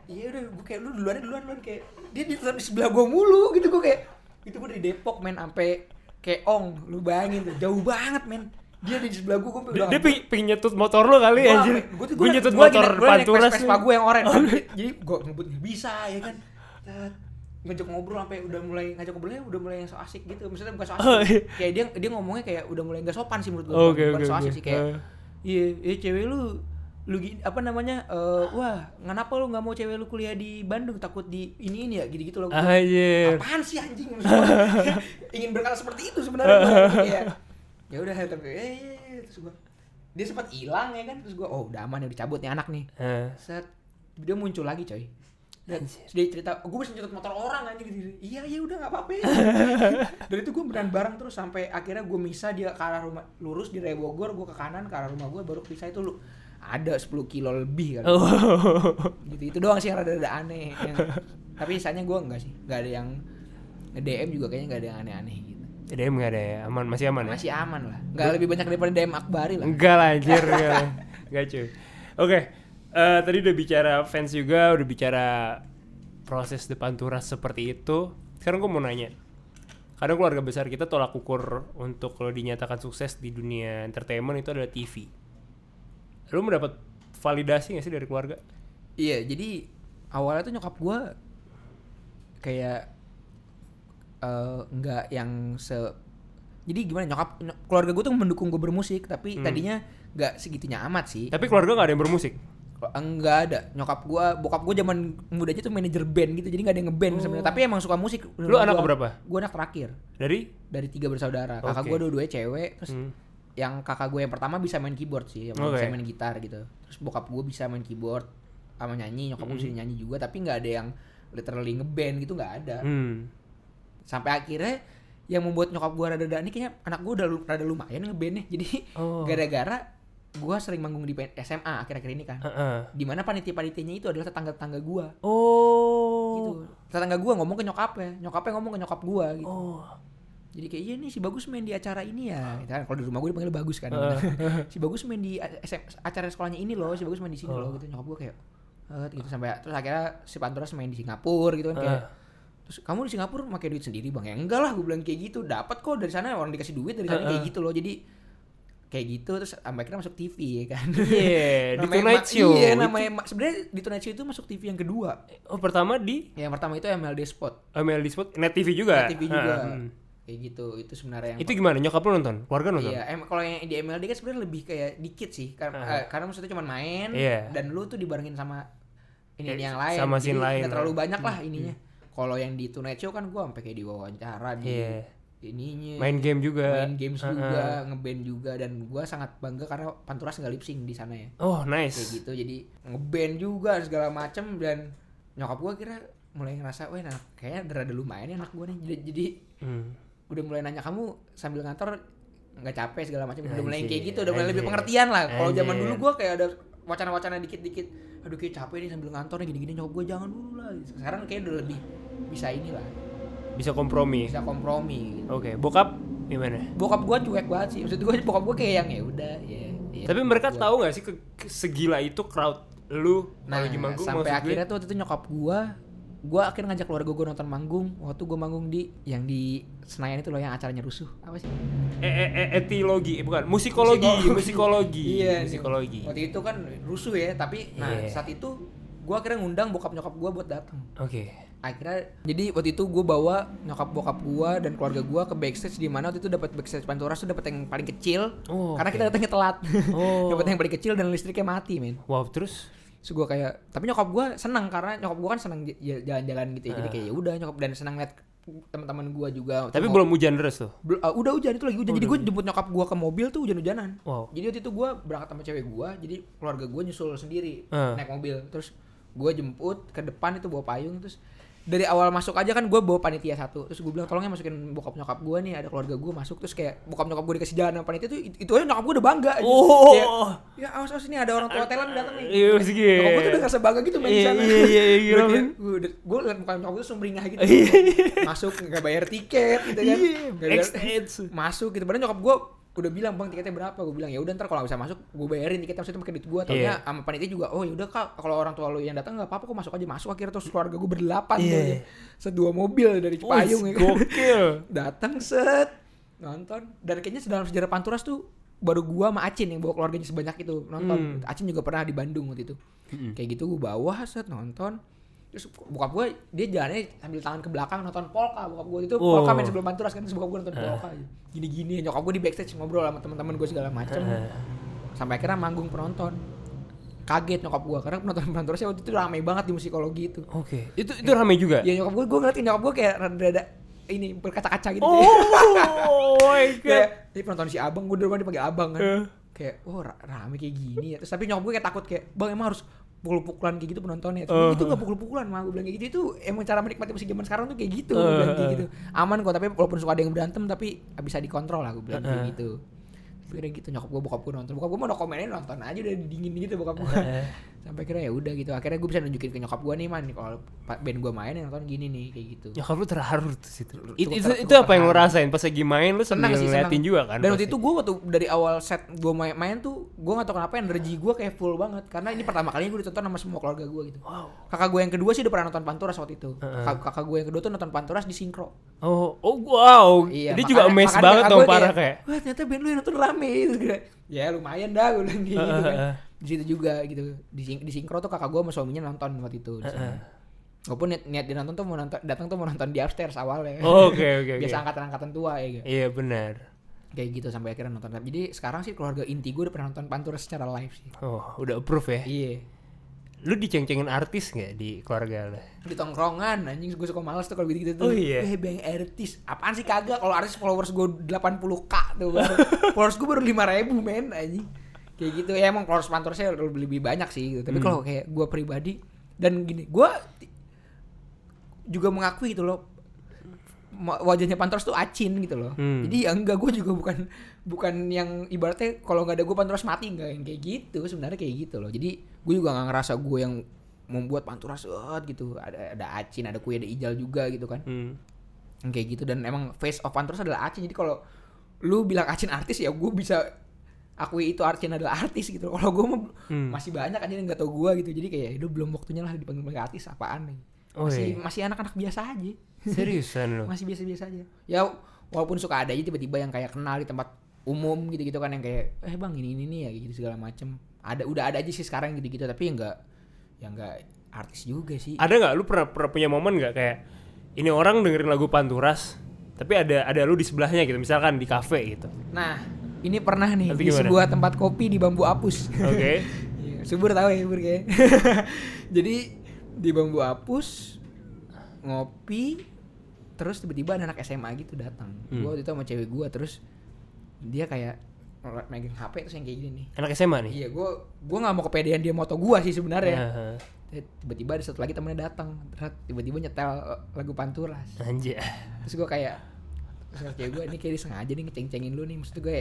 iya udah gue kayak lu duluan duluan duluan. Kayak dia di, di sebelah gue mulu gitu gue kayak itu gue dari Depok men sampai keong lu bayangin tuh jauh banget men. Dia di sebelah gue gue Dia, dia ping, ping nyetut motor lu kali Gua anjir. sampe- gua tuh- Gue gua- nyetut gua motor gua panturas. Vespa gue yang oranye jadi gue ngebut bisa ya kan. Ngajak ngobrol sampai udah mulai ngajak ngobrolnya udah mulai yang so asik gitu. Maksudnya bukan so asik kayak dia dia ngomongnya kayak udah mulai nggak sopan sih menurut gue bukan so asik sih kayak. Iya iya cewek lu lu apa namanya eh, wah kenapa lu nggak mau cewek lu kuliah di Bandung? Takut di ini ini ya gitu gitu loh. Anjir. apaan sih anjing? Ingin berkata seperti itu sebenarnya kayak ya udah tapi eh terus gua. Dia sempat hilang ya kan? Terus gua oh udah aman ya udah cabut nih anak nih. Eh. set dia muncul lagi coy dan dia cerita gue bisa nyetut motor orang anjing gitu iya iya udah nggak apa-apa ya. dan itu gue beneran bareng terus sampai akhirnya gue misah dia ke arah rumah lurus di Raya Bogor gue ke kanan ke arah rumah gue baru pisah itu lu ada 10 kilo lebih kali Oh. gitu itu doang sih yang rada-rada aneh yang, tapi sisanya gue enggak sih nggak ada yang DM juga kayaknya nggak ada yang aneh-aneh gitu DM nggak ada ya? Aman, masih aman ya? Masih aman lah. Nggak lebih banyak daripada DM Akbari lah. Enggak lah anjir, enggak. Enggak cuy. Oke, eh, tadi udah bicara fans juga, udah bicara proses depan turas seperti itu. Sekarang gue mau nanya. Kadang keluarga besar kita tolak ukur untuk kalau dinyatakan sukses di dunia entertainment itu adalah TV. Lu mendapat validasi gak sih dari keluarga? Iya, jadi awalnya tuh nyokap gua kayak eh, nggak yang se jadi gimana nyokap ny- keluarga gue tuh mendukung gue bermusik tapi Hmm. tadinya nggak segitunya amat sih Tapi keluarga gak ada yang bermusik. Enggak ada nyokap gua bokap gua zaman mudanya tuh manajer band gitu jadi nggak ada yang ngeband sebenarnya tapi emang suka musik Oh. Lu anak keberapa? gue anak terakhir Dari? dari tiga bersaudara kakak Oke. gua dua-duanya cewek terus Hmm. yang kakak gue yang pertama bisa main keyboard sih yang Oke. bisa main gitar gitu terus bokap gue bisa main keyboard sama nyanyi nyokap gue bisa nyanyi juga tapi nggak ada yang literally ngeband gitu nggak ada Hmm. sampai akhirnya yang membuat nyokap gue rada-rada ini kayaknya anak gue udah rada lumayan ngebandnya jadi Oh. Gue sering manggung di SMA akhir-akhir ini kan. Heeh. di mana panitia-panitianya itu adalah tetangga-tetangga gue Oh. gitu. Tetangga gue ngomong ke nyokapnya nyokapnya ngomong ke nyokap gue gitu. Oh. jadi kayak iya nih si bagus main di acara ini ya. Gitu kan. Kalau di rumah gue dipanggil bagus kan. Si bagus main di SM acara sekolahnya ini loh si bagus main di sini loh. Gitu. Nyokap gue kayak "Eh," gitu. Sampai terus akhirnya si Panturas main di Singapura gitu kan kayak terus kamu di Singapura pakai duit sendiri bang? Ya enggak lah gue bilang kayak gitu. Dapat kok dari sana orang dikasih duit dari sana kayak gitu loh. Jadi kayak gitu terus akhirnya masuk TV ya kan Iya, di Tonight Show. iya namanya ma- sebenarnya di Tonight Show itu masuk TV yang kedua Oh, pertama di yang pertama itu MLD Spot MLD Spot, Net TV juga. TV juga Ah, hmm. kayak gitu itu sebenarnya yang Itu gimana? Nyokap lu nonton? Keluarga nonton? Iya, em kalau yang di MLD kan sebenarnya lebih kayak dikit sih, karena Ah. eh, karena maksudnya cuma main Iya. dan lu tuh dibarengin sama ini Ya, yang lain, sama scene lain nggak terlalu banyak lah ininya. Kalau yang di Tonight Show kan gua sampai kayak diwawancara di Iya. Ininya, Main game juga. main games Ah, juga, ngeband juga dan gua sangat bangga karena Panturas nggak lip sync di sana ya, Oh, kayak nice. gitu. Jadi ngeband juga segala macem dan nyokap gua kira mulai ngerasa, wah anak kayaknya udah rada lumayan ya anak gua nih. Jadi, jadi Hmm. udah mulai nanya kamu sambil ngantor nggak capek segala macam udah mulai kayak gitu udah mulai lebih pengertian lah kalau zaman dulu gua kayak ada wacana-wacana dikit-dikit aduh kayak capek nih sambil ngantor nih gini-gini nyokap gua jangan dulu lah sekarang kayak udah lebih bisa inilah Bisa kompromi. bisa kompromi gitu. Oke, bokap gimana? bokap gua cuek banget sih maksud gua bokap gua kayak yang ya udah ya ya. Tapi mereka Gua- tahu nggak sih ke- ke- segila itu crowd lu nah kalau lagi manggung sampai gue? akhirnya tuh waktu itu nyokap gua gua akhirnya ngajak keluarga gua nonton manggung waktu gua manggung di yang di Senayan itu loh yang acaranya rusuh apa sih Eh, eh, eh, etiologi, eh, bukan musikologi, musikologi, Iya, musikologi. Waktu itu kan rusuh ya, tapi nah Iya. saat itu gua akhirnya ngundang bokap nyokap gua buat datang. Oke. Akhirnya jadi waktu itu gua bawa nyokap bokap gua dan keluarga gua ke backstage di mana waktu itu dapat backstage Panturas tuh dapat yang paling kecil. Oh, karena oke. kita datangnya telat. Oh. dapat yang paling kecil dan listriknya mati, men. Wow, terus Terus gua kayak tapi nyokap gua senang karena nyokap gua kan senang j- jalan-jalan gitu ya. Jadi Ah. kayak ya udah nyokap dan senang lihat teman-teman gua juga. tapi belum hujan deras tuh. Bel- uh, udah hujan itu lagi hujan. Oh, jadi gue jemput nyokap gua ke mobil tuh hujan-hujanan. Wow. Jadi waktu itu gue berangkat sama cewek gue, jadi keluarga gue nyusul sendiri Ah. naik mobil. Terus gue jemput ke depan itu bawa payung. Terus dari awal masuk aja kan gue bawa panitia satu. Terus gue bilang tolongnya masukin bokap nyokap gue nih, ada keluarga gue masuk. Terus kayak bokap nyokap gue dikasih jalan sama panitia itu itu aja nyokap gue udah bangga. aja. Oh. Kayak, ya awas awas ini ada orang tua Thailand datang nih. Iya, segi. Nyokap gue tuh udah ngerasa bangga gitu main di Iya, sana. iya, iya, iya, Gue udah- gue liat muka nyokap gue tuh sumringah gitu. Iya. Masuk nggak bayar tiket gitu kan. Iya, backstage. masuk gitu padahal nyokap gue udah bilang bang tiketnya berapa gue bilang ya udah ntar kalau bisa masuk gue bayarin tiketnya maksudnya pakai duit gue taunya Iya. sama panitia juga oh ya udah kak kalau orang tua lu yang datang nggak apa-apa kok masuk aja masuk akhirnya terus keluarga gue berdelapan Iya. tuh ya. sedua mobil dari Cipayung ya kan. Gokil. datang set nonton dan kayaknya dalam sejarah Panturas tuh baru gua sama Acin yang bawa keluarganya sebanyak itu nonton Hmm. Acin juga pernah di Bandung waktu itu Mm-mm. kayak gitu gue bawa set nonton terus bokap gue dia jalannya sambil tangan ke belakang nonton polka bokap gue itu Oh. polka main sebelum panturas kan terus bokap gue nonton Ah. polka gini-gini nyokap gue di backstage ngobrol sama teman-teman gue segala macem Ah. sampai akhirnya manggung penonton kaget nyokap gue karena penonton panturasnya waktu itu rame banget di musikologi itu Oke. Itu itu rame juga. ya nyokap gue gue ngeliatin nyokap gue kayak rada-rada ini berkaca-kaca gitu Oh my god. kayak penonton si abang gue dulu dipanggil abang kan Eh. kayak oh ra- rame kayak gini ya terus tapi nyokap gue kayak takut kayak bang emang harus pukul-pukulan kayak gitu penontonnya. Tapi itu nggak pukul-pukulan mah gue bilang kayak gitu. Itu emang cara menikmati musik zaman sekarang tuh kayak gitu gue bilang kayak Eh. gitu. Aman kok tapi walaupun suka ada yang berantem tapi bisa dikontrol lah gue bilang kayak Eh. gitu akhirnya gitu nyokap gue bokap gue nonton. Bokap gue mau komennya nonton aja udah dingin gitu bokap gue sampai akhirnya ya udah gitu. Akhirnya gue bisa nunjukin ke nyokap gue nih man kalau band gue main yang nonton gini nih kayak gitu. Nyokap lu terharu tuh situ. Itu, itu, ter- itu apa yang lu rasain pas lagi main lu senang sih ngeliatin senang juga kan? dan waktu itu gue waktu dari awal set gue main, main tuh gue gak tau kenapa energi gue kayak full banget. Karena ini pertama kalinya gue ditonton sama semua keluarga gue gitu. Wow. kakak gue yang kedua sih udah pernah nonton Panturas waktu itu. Kakak, kakak gue yang kedua tuh nonton Panturas di sinkro. Oh, oh wow. Iya, Dia juga amazed makanya banget dong parah kayak. Wah ternyata band lu yang nonton rame gitu. Ya lumayan dah gue bilang gitu kan. Di situ juga gitu. Di, sing- di sinkro tuh kakak gue sama suaminya nonton waktu itu. di sana. Walaupun niat, niat dia nonton tuh mau nonton datang tuh mau nonton di upstairs awalnya. Oh, Oke oke oke. Biasa angkatan-angkatan tua ya. gitu. Iya benar. Kayak gitu sampai akhirnya nonton. Jadi sekarang sih keluarga inti gue udah pernah nonton Pantura secara live sih. Oh, udah approve ya. Iya. Lu diceng-cengin artis nggak di keluarga lu? Di tongkrongan anjing gue suka males tuh kalau gitu Oh, tuh. iya. Eh bang artis. Apaan sih kagak kalau artis followers gue 80k tuh baru. followers gue baru 5000 men anjing. Kayak gitu ya emang followers Panturasnya lebih, lebih banyak sih gitu. Tapi Hmm. kalau kayak gue pribadi dan gini, gue juga mengakui gitu loh wajahnya Pantoras tuh acin gitu loh. Hmm. Jadi ya enggak gue juga bukan bukan yang ibaratnya kalau nggak ada gue Pantoras mati enggak yang kayak gitu sebenarnya kayak gitu loh. Jadi gue juga nggak ngerasa gue yang membuat Pantoras "Wah," gitu. Ada ada acin, ada kue, ada ijal juga gitu kan. Hmm. Yang Kayak gitu dan emang face of Pantoras adalah acin. Jadi kalau lu bilang acin artis ya gue bisa akui itu Acin adalah artis gitu. Kalau gue Hmm. masih banyak aja yang nggak tau gue gitu. Jadi kayak itu belum waktunya lah dipanggil panggil artis apaan nih. Oh, Masih iya. masih anak-anak biasa aja Seriusan lu? masih biasa-biasa aja ya walaupun suka ada aja tiba-tiba yang kayak kenal di tempat umum gitu-gitu kan yang kayak eh bang ini ini nih ya gitu segala macem ada udah ada aja sih sekarang gitu-gitu tapi enggak ya enggak artis juga sih Ada nggak lu pernah, pernah punya momen nggak kayak ini orang dengerin lagu Panturas tapi ada ada lu di sebelahnya gitu misalkan di kafe gitu. nah ini pernah nih Nanti di gimana? sebuah tempat kopi di bambu apus Oke. Iya, subur tahu ya subur kayak jadi di bambu apus ngopi terus tiba-tiba ada anak SMA gitu datang Hmm. gua waktu itu sama cewek gua terus dia kayak megang HP terus yang kayak gini nih Anak SMA nih. Iya, gue gue nggak mau kepedean dia moto gua sih sebenarnya. Aha. Eh, Tiba-tiba ada satu lagi temennya datang, Terus tiba-tiba nyetel eh, lagu Panturas. Anjir. Terus gue kayak, terus kata cewek gue ini kayak disengaja nih ngeceng-cengin lu nih. Maksud gue,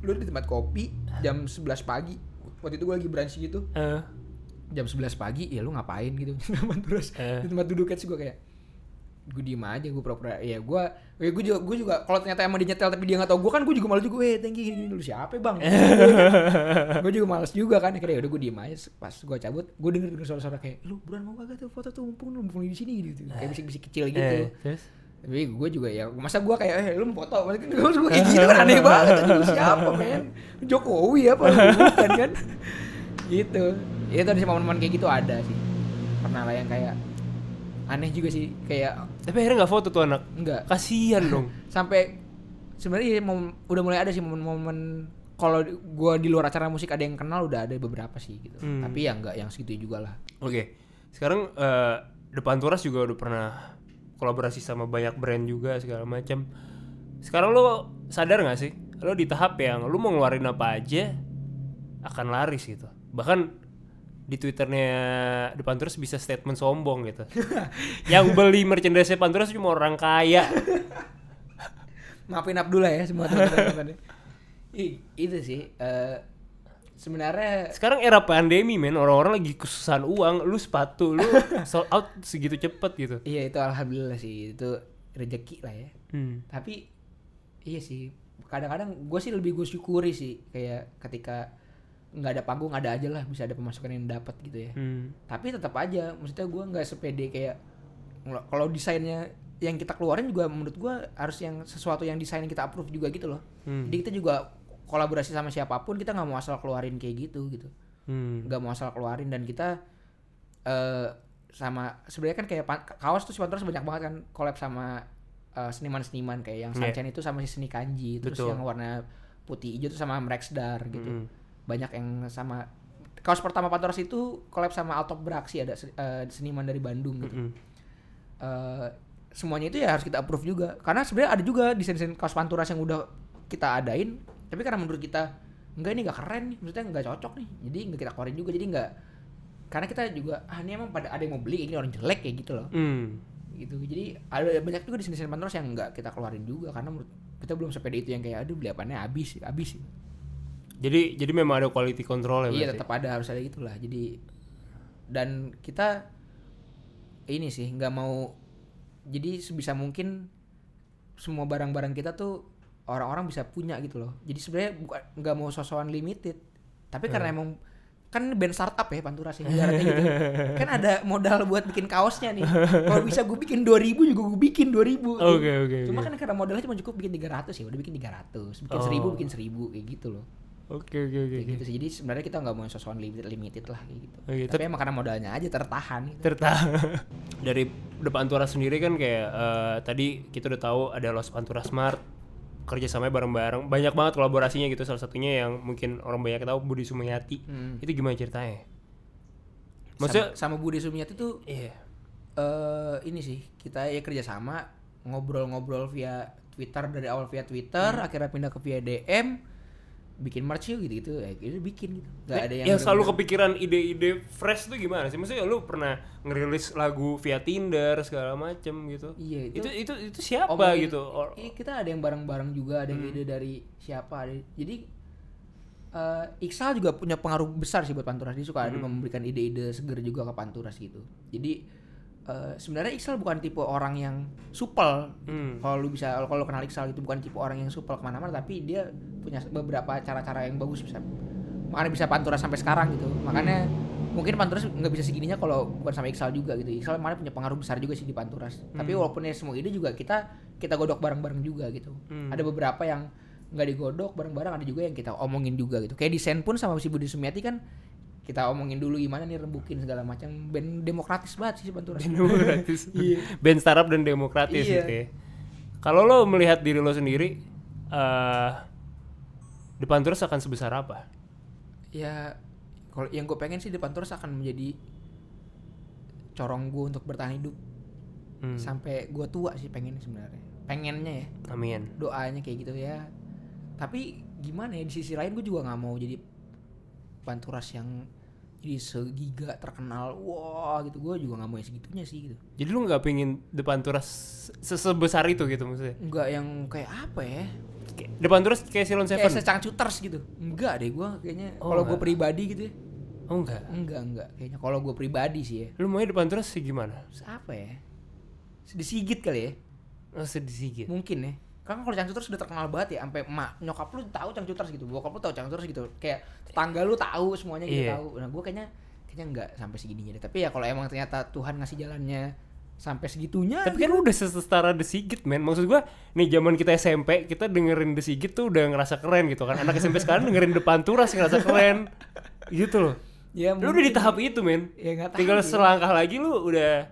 lu di tempat kopi jam 11 pagi. Waktu itu gue lagi brunch gitu, Eh, jam 11 pagi, ya lu ngapain gitu? Panturas Eh. di tempat duduk sih gue kayak, gue diem aja gue pura-pura ya gue ya gue juga gue juga kalau ternyata emang dia nyetel tapi dia nggak tahu gue kan gue juga malu juga eh thank you gini, gini lu siapa ya, bang? Gue juga males juga kan akhirnya udah gue diem aja pas gue cabut gue denger denger suara-suara kayak lu buruan mau kagak tuh foto tuh mumpung lu mumpung di sini gitu kayak bisik-bisik kecil gitu. eh, terus? tapi gue juga ya masa gue kayak eh lu mau foto? Maksudnya gue gue kayak gitu kan aneh banget lu siapa men? Jokowi apa bukan kan? Gitu. Ya tadi momen-momen kayak gitu ada sih. Pernah lah yang kayak aneh juga sih kayak Tapi akhirnya nggak foto tuh anak. enggak Kasihan dong. sampai sebenarnya ya udah mulai ada sih momen-momen kalau gue di luar acara musik ada yang kenal udah ada beberapa sih gitu Hmm. tapi ya enggak yang segitu juga lah Oke. Sekarang eh Depan Turas juga udah pernah kolaborasi sama banyak brand juga segala macam. Sekarang lo sadar nggak sih? Lo di tahap yang lo mau ngeluarin apa aja akan laris gitu. Bahkan di twitternya Depan Turas bisa statement sombong gitu. yang beli merchandise Depan Turas cuma orang kaya. maafin Abdullah ya semua teman-teman Ih, itu sih eh, sebenarnya Sekarang era pandemi men, orang-orang lagi kesusahan uang, lu sepatu lu sold out segitu cepet gitu. iya itu alhamdulillah sih itu rezeki lah ya Hmm. tapi iya sih kadang-kadang gue sih lebih gue syukuri sih kayak ketika nggak ada panggung ada aja lah bisa ada pemasukan yang dapat gitu ya Hmm. tapi tetap aja maksudnya gue nggak sepede kayak kalau desainnya yang kita keluarin juga menurut gue harus yang sesuatu yang desain yang kita approve juga gitu loh Hmm. jadi kita juga kolaborasi sama siapa pun kita nggak mau asal keluarin kayak gitu gitu Hmm. nggak mau asal keluarin dan kita eh sama sebenarnya kan kayak kaos tuh sebenarnya banyak banget kan collab sama eh, seniman-seniman kayak yang Iya. Sunshine itu sama si seni kanji terus Betul. yang warna putih hijau tuh sama Rexdar gitu Mm-mm. Banyak yang sama. Kaos pertama Pantoras itu collab sama Altop Braksi ada eh, seniman dari Bandung gitu. Mm-mm. Eh, semuanya itu ya harus kita approve juga. Karena sebenarnya ada juga desain-desain kaos Panturas yang udah kita adain tapi karena menurut kita enggak ini enggak keren nih maksudnya enggak cocok nih. Jadi enggak kita keluarin juga jadi enggak karena kita juga ah ini emang pada ada yang mau beli ini orang jelek kayak gitu loh. Hmm. gitu. Jadi ada banyak juga desain-desain Panturas yang enggak kita keluarin juga karena menurut kita belum sepede itu yang kayak aduh beli apanya habis habis Jadi jadi memang ada quality control ya iya berarti? tetap ada harus ada gitulah. Jadi dan kita ini sih nggak mau jadi sebisa mungkin semua barang-barang kita tuh orang-orang bisa punya gitu loh. Jadi sebenarnya bukan nggak mau sosokan limited. Tapi karena emang kan band startup ya Pantura sih ibaratnya gitu. Kan ada modal buat bikin kaosnya nih. Kalau bisa gue bikin 2000 juga gue bikin 2000 Oke, oke, cuma oke. kan karena modalnya cuma cukup bikin 300 ya udah bikin 300 bikin Oh. 1000 bikin 1000 kayak gitu loh Oke oke oke. gitu sih jadi sebenarnya kita nggak mau sosokan limited limited lah kayak gitu iya. tapi emang karena modalnya aja tertahan gitu. Tertahan. Dari depan Pantura sendiri kan kayak eh, tadi kita udah tahu ada Los Pantura Smart kerjasamanya bareng-bareng banyak banget kolaborasinya gitu salah satunya yang mungkin orang banyak tahu Budi Sumayati Hmm. itu gimana ceritanya? sama, Maksudnya sama Budi Sumiati tuh iya eh ini sih kita ya kerjasama ngobrol-ngobrol via Twitter dari awal via Twitter Hmm. akhirnya pindah ke via DM bikin merch yuk gitu-gitu ya gitu bikin gitu nggak ada yang yang selalu kepikiran ide-ide fresh tuh gimana sih? Maksudnya lu pernah ngerilis lagu via Tinder segala macem gitu? Iya, itu- itu itu itu siapa Omongin- gitu? Or- Iya, kita ada yang bareng-bareng juga, ada yang Hmm. ide dari siapa. Ada, jadi eh Iksal juga punya pengaruh besar sih buat Panturas. Dia suka ada Hmm. memberikan ide-ide seger juga ke Panturas gitu. Jadi eh, sebenarnya Iksal bukan tipe orang yang supel. Hmm. Kalau lu bisa kalau lu kenal Iksal itu bukan tipe orang yang supel ke mana-mana, tapi dia punya beberapa cara-cara yang bagus bisa makanya bisa Panturas sampai sekarang gitu. Makanya mungkin Panturas nggak bisa segininya kalau bukan sama Iksal juga gitu. Iksal makanya punya pengaruh besar juga sih di Panturas. Tapi walaupun ya semua ide juga kita kita godok bareng-bareng juga gitu. Hmm. Ada beberapa yang nggak digodok bareng-bareng, ada juga yang kita omongin juga gitu. Kayak desain pun sama si Budi Sumiati kan kita omongin dulu gimana nih rembukin segala macam band demokratis banget sih si Panturas. demokratis. Iya. Band startup dan demokratis Iya. gitu ya. Kalau lo melihat diri lo sendiri eh di Panturas akan sebesar apa? ya kalau yang gue pengen sih depan terus akan menjadi corong gue untuk bertahan hidup Hmm. sampai gue tua sih pengen sebenarnya pengennya ya Amin. doanya kayak gitu ya tapi gimana ya di sisi lain gue juga nggak mau jadi panturas yang jadi segiga terkenal wah gitu. Gue juga nggak mau yang segitunya sih gitu. Jadi lu nggak pingin di Panturas se- sebesar itu gitu maksudnya? nggak yang kayak apa ya? Kayak- Di Panturas kayak Silon kayak Seven? secangcuters gitu. Enggak deh gue kayaknya. Oh, kalau gue pribadi gitu ya. Oh enggak. enggak enggak kayaknya kalau gue pribadi sih ya. Lu maunya di Panturas sih gimana? Apa ya? Disigit kali ya? Oh sedih mungkin ya kan kalau cangcuters sudah terkenal banget ya sampai emak nyokap lu tahu cangcuters gitu bokap lu tahu cangcuters gitu. Kayak tetangga lu tahu semuanya gitu Iya. tahu. Nah gue kayaknya kayaknya nggak sampai segininya deh. Tapi ya kalau emang ternyata Tuhan ngasih jalannya sampai segitunya Tapi kan lu udah setara The Sigit men. Maksud gua nih zaman kita SMP Kita dengerin The Sigit tuh udah ngerasa keren gitu kan. Anak SMP sekarang dengerin The Panturas ngerasa keren. Gitu loh. Ya Lu udah di tahap itu men. Ya tahu Tinggal sih. selangkah lagi lu udah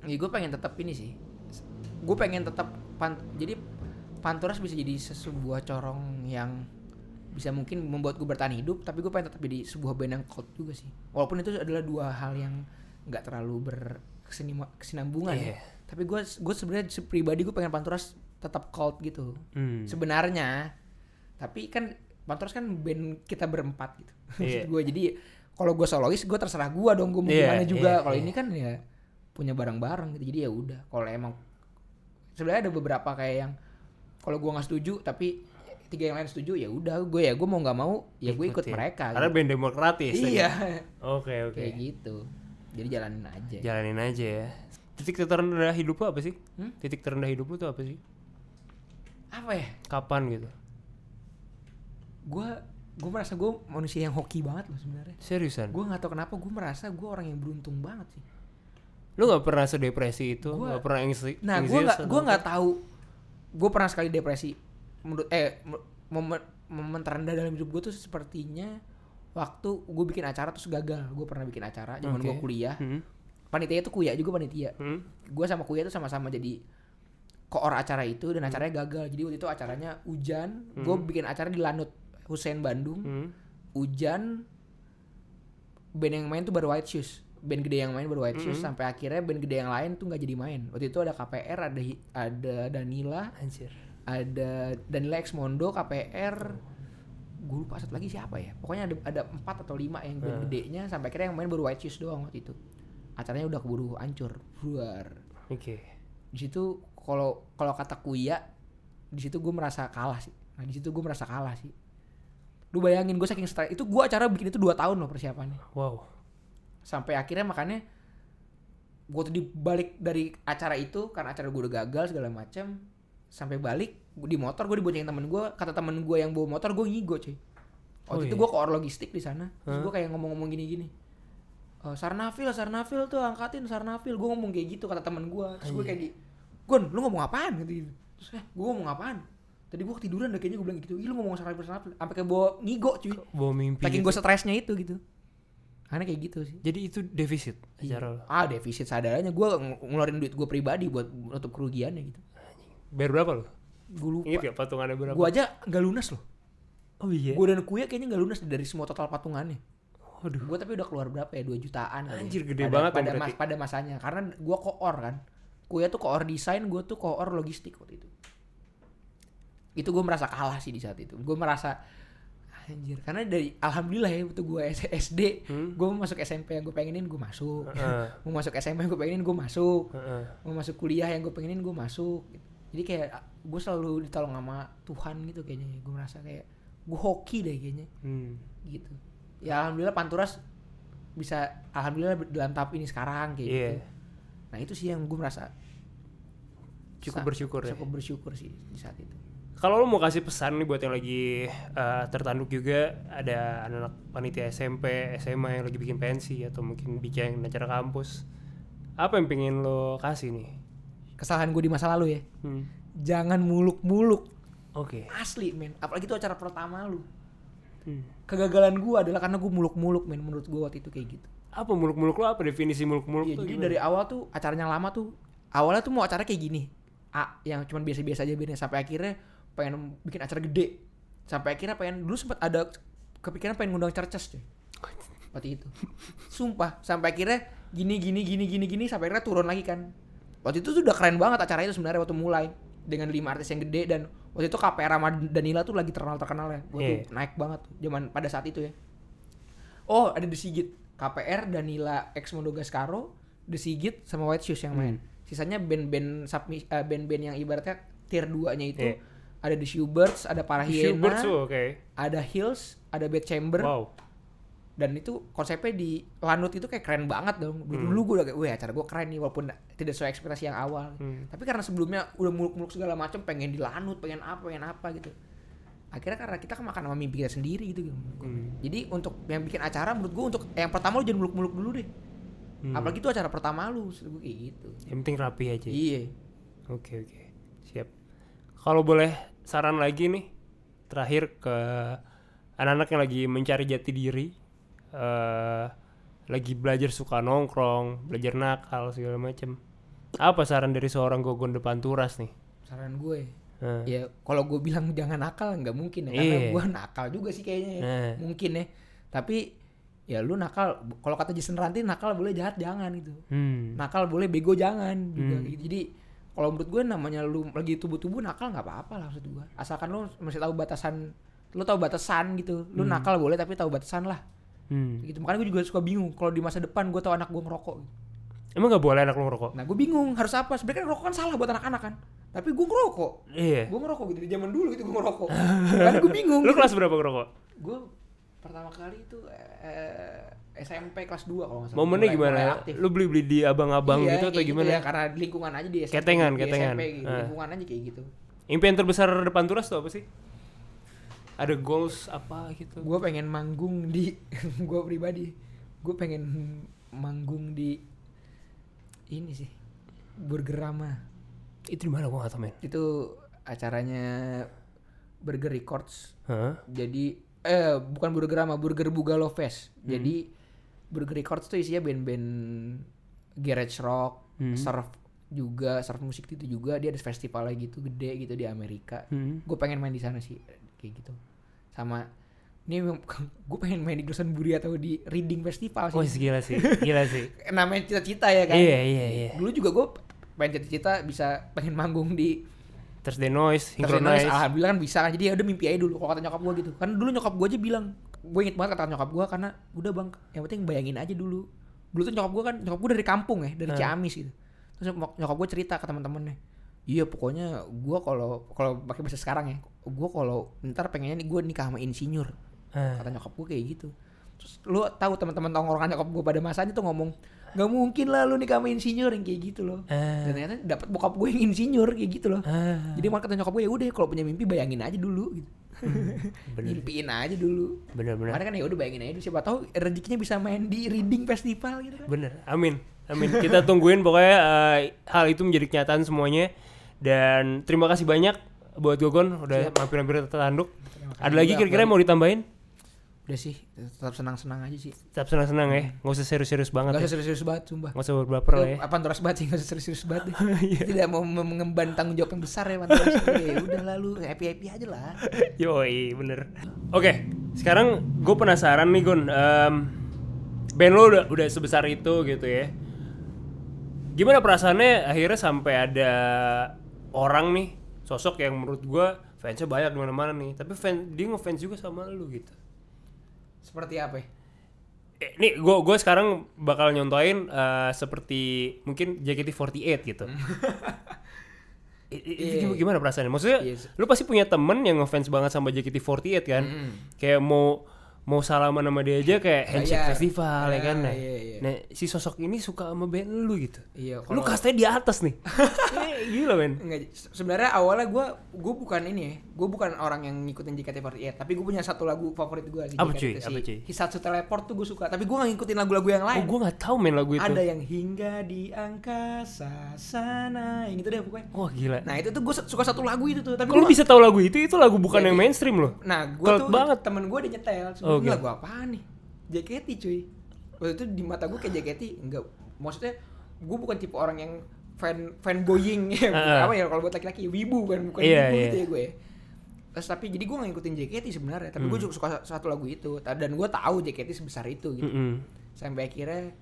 ya gue pengen tetap ini sih. Gue pengen tetap pan jadi Panturas bisa jadi sebuah corong yang bisa mungkin membuat gue bertahan hidup tapi gue pengen tetap jadi sebuah band yang cult juga sih walaupun itu adalah dua hal yang nggak terlalu berkesinambungan ya Iya. tapi gue gue sebenarnya se- pribadi gue pengen Panturas tetap cult gitu hmm. sebenarnya tapi kan Panturas kan band kita berempat gitu Iya. gue jadi kalau gue solois gue terserah gue dong gue mau Iya, gimana juga iya, kalau iya. ini kan ya punya barang-barang gitu jadi ya udah kalau emang sebenarnya ada beberapa kayak yang kalau gue nggak setuju tapi tiga yang lain setuju ya udah gue ya gue mau nggak mau ya gue ikut mereka Karena gitu. band demokratis tadi. iya Oke oke kayak gitu jadi jalanin aja Jalanin aja ya Titik terendah hidup lu apa sih? Hmm? Titik terendah hidup lu tuh apa sih? apa ya Kapan gitu? gue gue merasa gue manusia yang hoki banget loh sebenarnya Seriusan? gue nggak tahu kenapa gue merasa gue orang yang beruntung banget sih Lu gak pernah sedepresi itu? Gua- gak pernah Nah, gue anxious nggak atau gue apa? nggak tahu. Gue pernah sekali depresi. Menurut eh momen momen terendah dalam hidup gue tuh sepertinya waktu gue bikin acara terus gagal. Gue pernah bikin acara zaman gue Oke. kuliah. Hmm. Panitia itu kuya juga panitia. Hmm. Gue sama kuya tuh sama-sama jadi koor acara itu dan acaranya gagal. Jadi waktu itu acaranya hujan. Gue bikin acara di Lanut Hussein Bandung. Hmm. Hujan. Band yang main tuh baru White Shoes. Band gede yang main baru White Shoes sampai akhirnya band gede yang lain tuh nggak jadi main. Waktu itu ada KPR, ada ada Danila, Anjir. ada Danila X Mondo, KPR, gue lupa satu lagi siapa ya. Pokoknya ada ada empat atau lima yang band gedenya sampai akhirnya yang main baru White Shoes doang waktu itu. Acaranya udah keburu hancur, buar. Oke. Di situ kalau kalau kata Kuya di situ gue merasa kalah sih nah di situ gue merasa kalah sih lu bayangin gue saking stres itu gue acara bikin itu dua tahun loh persiapannya Wow. Sampai akhirnya makanya gue tuh dibalik dari acara itu karena acara gue udah gagal segala macam sampai balik di motor gue diboncengin temen gue kata temen gue yang bawa motor gue ngigo cuy Oh, waktu itu iya? gue ke or logistik di sana terus Hah? gue kayak ngomong-ngomong gini-gini "Eh, Sarnafil, Sarnafil tuh angkatin Sarnafil Gue ngomong kayak gitu kata temen gue Terus gue kayak di Gon, lu ngomong apaan? Gitu, gitu. Terus eh, gue ngomong apaan? Tadi gue ketiduran deh kayaknya gue bilang gitu Ih lu ngomong Sarnafil, Sarnafil Sampai kayak bawa ngigo cuy Bawa mimpi. Saking gitu. gue stresnya itu gitu Karena kayak gitu sih Jadi itu defisit Iya. acara lo. Ah defisit sadarnya gue ngeluarin duit gue pribadi buat nutup kerugiannya gitu. Bayar berapa lo? Gue lupa. Ingat gak patungannya berapa? Gue aja nggak lunas loh. Oh iya. Gue dan Kuya kayaknya nggak lunas dari semua total patungannya. Waduh. Gue tapi udah keluar berapa ya? 2 jutaan. ya. Anjir, gede pada, banget pada, mas, pada masanya. Karena gue koor kan. Kuya tuh koor desain, gue tuh koor logistik waktu itu. Itu gue merasa kalah sih di saat itu. Gue merasa anjir karena dari alhamdulillah ya waktu gue SD Hmm? gue mau masuk SMP yang gue pengenin gue masuk Heeh. mau masuk SMA yang gue pengenin gue masuk Heeh. mau masuk kuliah yang gue pengenin gue masuk jadi kayak gue selalu ditolong sama Tuhan gitu kayaknya gue merasa kayak gue hoki deh kayaknya Hmm. gitu ya alhamdulillah Panturas bisa alhamdulillah dalam tahap ini sekarang kayak Iya. gitu nah itu sih yang gue merasa Cukup bersyukur ya. cukup bersyukur sih di saat itu Kalau lo mau kasih pesan nih buat yang lagi eh, tertanduk juga ada anak-anak panitia SMP, SMA yang lagi bikin pensi atau mungkin bikin acara kampus. Apa yang pengen lo kasih nih? kesalahan gue di masa lalu ya Hmm. jangan muluk-muluk Oke. asli men apalagi itu acara pertama lu Hmm. kegagalan gue adalah karena gue muluk-muluk men menurut gue waktu itu kayak gitu Apa muluk-muluk lo? Apa definisi muluk-muluk tuh? jadi gimana? dari awal tuh acaranya lama tuh awalnya tuh mau acara kayak gini A yang cuman biasa-biasa aja biasanya sampai akhirnya pengen bikin acara gede. Sampai akhirnya pengen dulu sempat ada kepikiran pengen ngundang cerces cuy. Waktu itu. Sumpah sampai akhirnya gini gini gini gini gini sampai akhirnya turun lagi kan. Waktu itu tuh udah keren banget acara itu sebenarnya waktu mulai. Dengan lima artis yang gede dan waktu itu KPR sama Danila tuh lagi terkenal terkenalnya gue tuh Iya. naik banget tuh zaman pada saat itu ya. Oh ada The Sigit. KPR Danila Ex Mondo Gascaro The Sigit sama White Shoes yang main. Sisanya band-band submi- eh, band-band yang ibaratnya tier 2 nya itu Iya. Ada The Shoebirds ada Para Schubert Hyena tuh oke. ada Hills ada Bad Chamber Wow. dan itu konsepnya di Lanut itu kayak keren banget dong dulu, Hmm. dulu gue udah kayak wah acara gue keren nih walaupun tidak sesuai ekspektasi yang awal Hmm. tapi karena sebelumnya udah muluk-muluk segala macam pengen di Lanut pengen apa pengen apa gitu akhirnya karena kita kemakan sama mimpi kita sendiri gitu Hmm. jadi untuk yang bikin acara menurut gue untuk yang pertama lu jangan muluk-muluk dulu deh Hmm. apalagi itu acara pertama lu gue kayak gitu Yang penting rapi aja. iya Oke oke. Siap. Kalau boleh saran lagi nih terakhir ke anak-anak yang lagi mencari jati diri eh lagi belajar suka nongkrong, belajar nakal segala macem. Apa saran dari seorang Gogon depan turas nih? saran gue Nah, ya kalau gue bilang jangan nakal nggak mungkin ya karena Iya. gue nakal juga sih kayaknya ya. Nah. mungkin ya tapi ya lu nakal kalau kata Jason Ranti nakal boleh jahat jangan gitu hmm. nakal boleh bego jangan juga Hmm. gitu. jadi kalau menurut gue namanya lu lagi tubuh-tubuh nakal nggak apa-apa lah maksud gue asalkan lu masih tahu batasan lu tahu batasan gitu. Lu nakal boleh tapi tahu batasan lah. Hmm. gitu. Makanya gue juga suka bingung kalau di masa depan gue tahu anak gue ngerokok gitu. Emang gak boleh anak lo ngerokok? nah gue bingung harus apa. Sebenarnya kan ngerokok kan salah buat anak-anak kan. Tapi gue ngerokok. Iya. gue ngerokok gitu. Di zaman dulu gitu gue ngerokok. Karena gue bingung Lu kelas berapa ngerokok? gue pertama kali itu eh, SMP kelas 2 kalau nggak salah Momennya Mulai- gimana? mulai aktif. Lu beli-beli di abang-abang Iya, gitu atau kayak gimana? ya, karena lingkungan aja di SMP Ketengan, di ketengan. SMP gitu, Ah. lingkungan aja kayak gitu Impian terbesar depan turas tuh apa sih? Ada goals apa gitu? gue pengen manggung di gue pribadi gue pengen manggung di ini sih Burgerama Itu di mana gua gak tau men. itu acaranya Burger Records Hah? jadi eh bukan Burgerama Burger Bugalo Fest Hmm. jadi Burger Records tuh isinya band-band garage rock Hmm. surf juga surf musik itu juga dia ada festivalnya gitu gede gitu di Amerika Hmm. gue pengen main di sana sih kayak gitu sama ini gue pengen main di Buri atau di Reading Festival Oh sih gila sih, gila sih. namanya cita-cita ya kan Iya iya iya. dulu juga gue pengen cita-cita bisa pengen manggung di Thursday noise, Indonesia, synchronize. alhamdulillah kan bisa kan jadi ya udah mimpi aja dulu kalau kata nyokap gue gitu kan dulu nyokap gue aja bilang gue inget banget kata nyokap gue karena udah bang yang penting bayangin aja dulu dulu tuh nyokap gue kan nyokap gue dari kampung ya dari Hmm. Ciamis gitu terus nyokap- gue cerita ke teman-temannya iya pokoknya gua kalau kalau pakai bahasa sekarang ya gua kalau ntar pengennya nih gua nikah sama insinyur Ah. kata nyokap gue kayak gitu terus lu tahu teman-teman tongkrongan nyokap gue pada masanya tuh ngomong nggak mungkin lah lu nikah sama insinyur yang kayak gitu loh Ah. dan ternyata dapat bokap gue yang insinyur kayak gitu loh Ah. jadi malah kata nyokap gue ya udah kalau punya mimpi bayangin aja dulu gitu bener. mimpiin aja dulu Bener-bener. Makanya kan ya udah bayangin aja dulu siapa tahu rezekinya bisa main di reading festival gitu kan Bener, amin, amin. Kita tungguin pokoknya eh, hal itu menjadi kenyataan semuanya. Dan terima kasih banyak buat Gogon udah mampir-mampir tanduk. Ada lagi kira-kira mau ditambahin? Udah sih tetap senang-senang aja sih Tetap senang-senang ya, nggak usah serius-serius banget. Gak ya. usah serius-serius banget sumpah Nggak usah berbaper lah ya. apa terus banget sih gak usah serius-serius banget deh. Iya. tidak mau mengemban tanggung jawab yang besar ya Panturas ya udah lalu happy happy aja lah Yoi, bener. Oke, sekarang gue penasaran nih Gun. Em, band lo udah, udah sebesar itu gitu ya. Gimana perasaannya akhirnya sampai ada orang nih, sosok yang menurut gue fansnya banyak di mana-mana nih. Tapi fan, dia ngefans juga sama lu gitu. Seperti apa ya Eh, nih gue gue sekarang bakal nyontoin eh, seperti mungkin JKT48 gitu. I- itu Iya. gimana- perasaannya? Maksudnya Iya. lu pasti punya temen yang ngefans banget sama JKT48 kan? Mm. Kayak mau mau salaman sama dia aja kayak handshake Iya. festival ya kan? Nah, Iya, iya. nah, si sosok ini suka sama band lu gitu. iya Lu kastanya di atas nih. Eh, Gila men. Enggak, sebenarnya awalnya gue gue bukan ini ya, gue bukan orang yang ngikutin JKT48, tapi gue punya satu lagu favorit gue sih. Apa cuy? Apa cuy? Hisatsu Teleport tuh gue suka, tapi gue gak ngikutin lagu-lagu yang Oh lain. gue nggak tahu main lagu itu. Ada yang hingga di angkasa sana, yang gitu deh pokoknya. Wah gila. Nah itu tuh gue suka satu lagu itu tuh, tapi gua- bisa tahu lagu itu? Itu lagu bukan Jadi- yang mainstream loh. Nah, gue tuh banget. temen gue udah nyetel. Oh, gitu. lagu apaan nih? JKT cuy. Waktu itu di mata gue kayak JKT enggak. Maksudnya gue bukan tipe orang yang fan fanboying ya. Heeh. apa ya kalau buat laki-laki wibu kan bukan Iya, wibu iya. gitu ya gue. Terus tapi jadi gue ngikutin JKT sebenarnya, tapi gue Hmm. juga suka satu lagu itu dan gue tahu JKT sebesar itu gitu. Mm-mm. Sampai akhirnya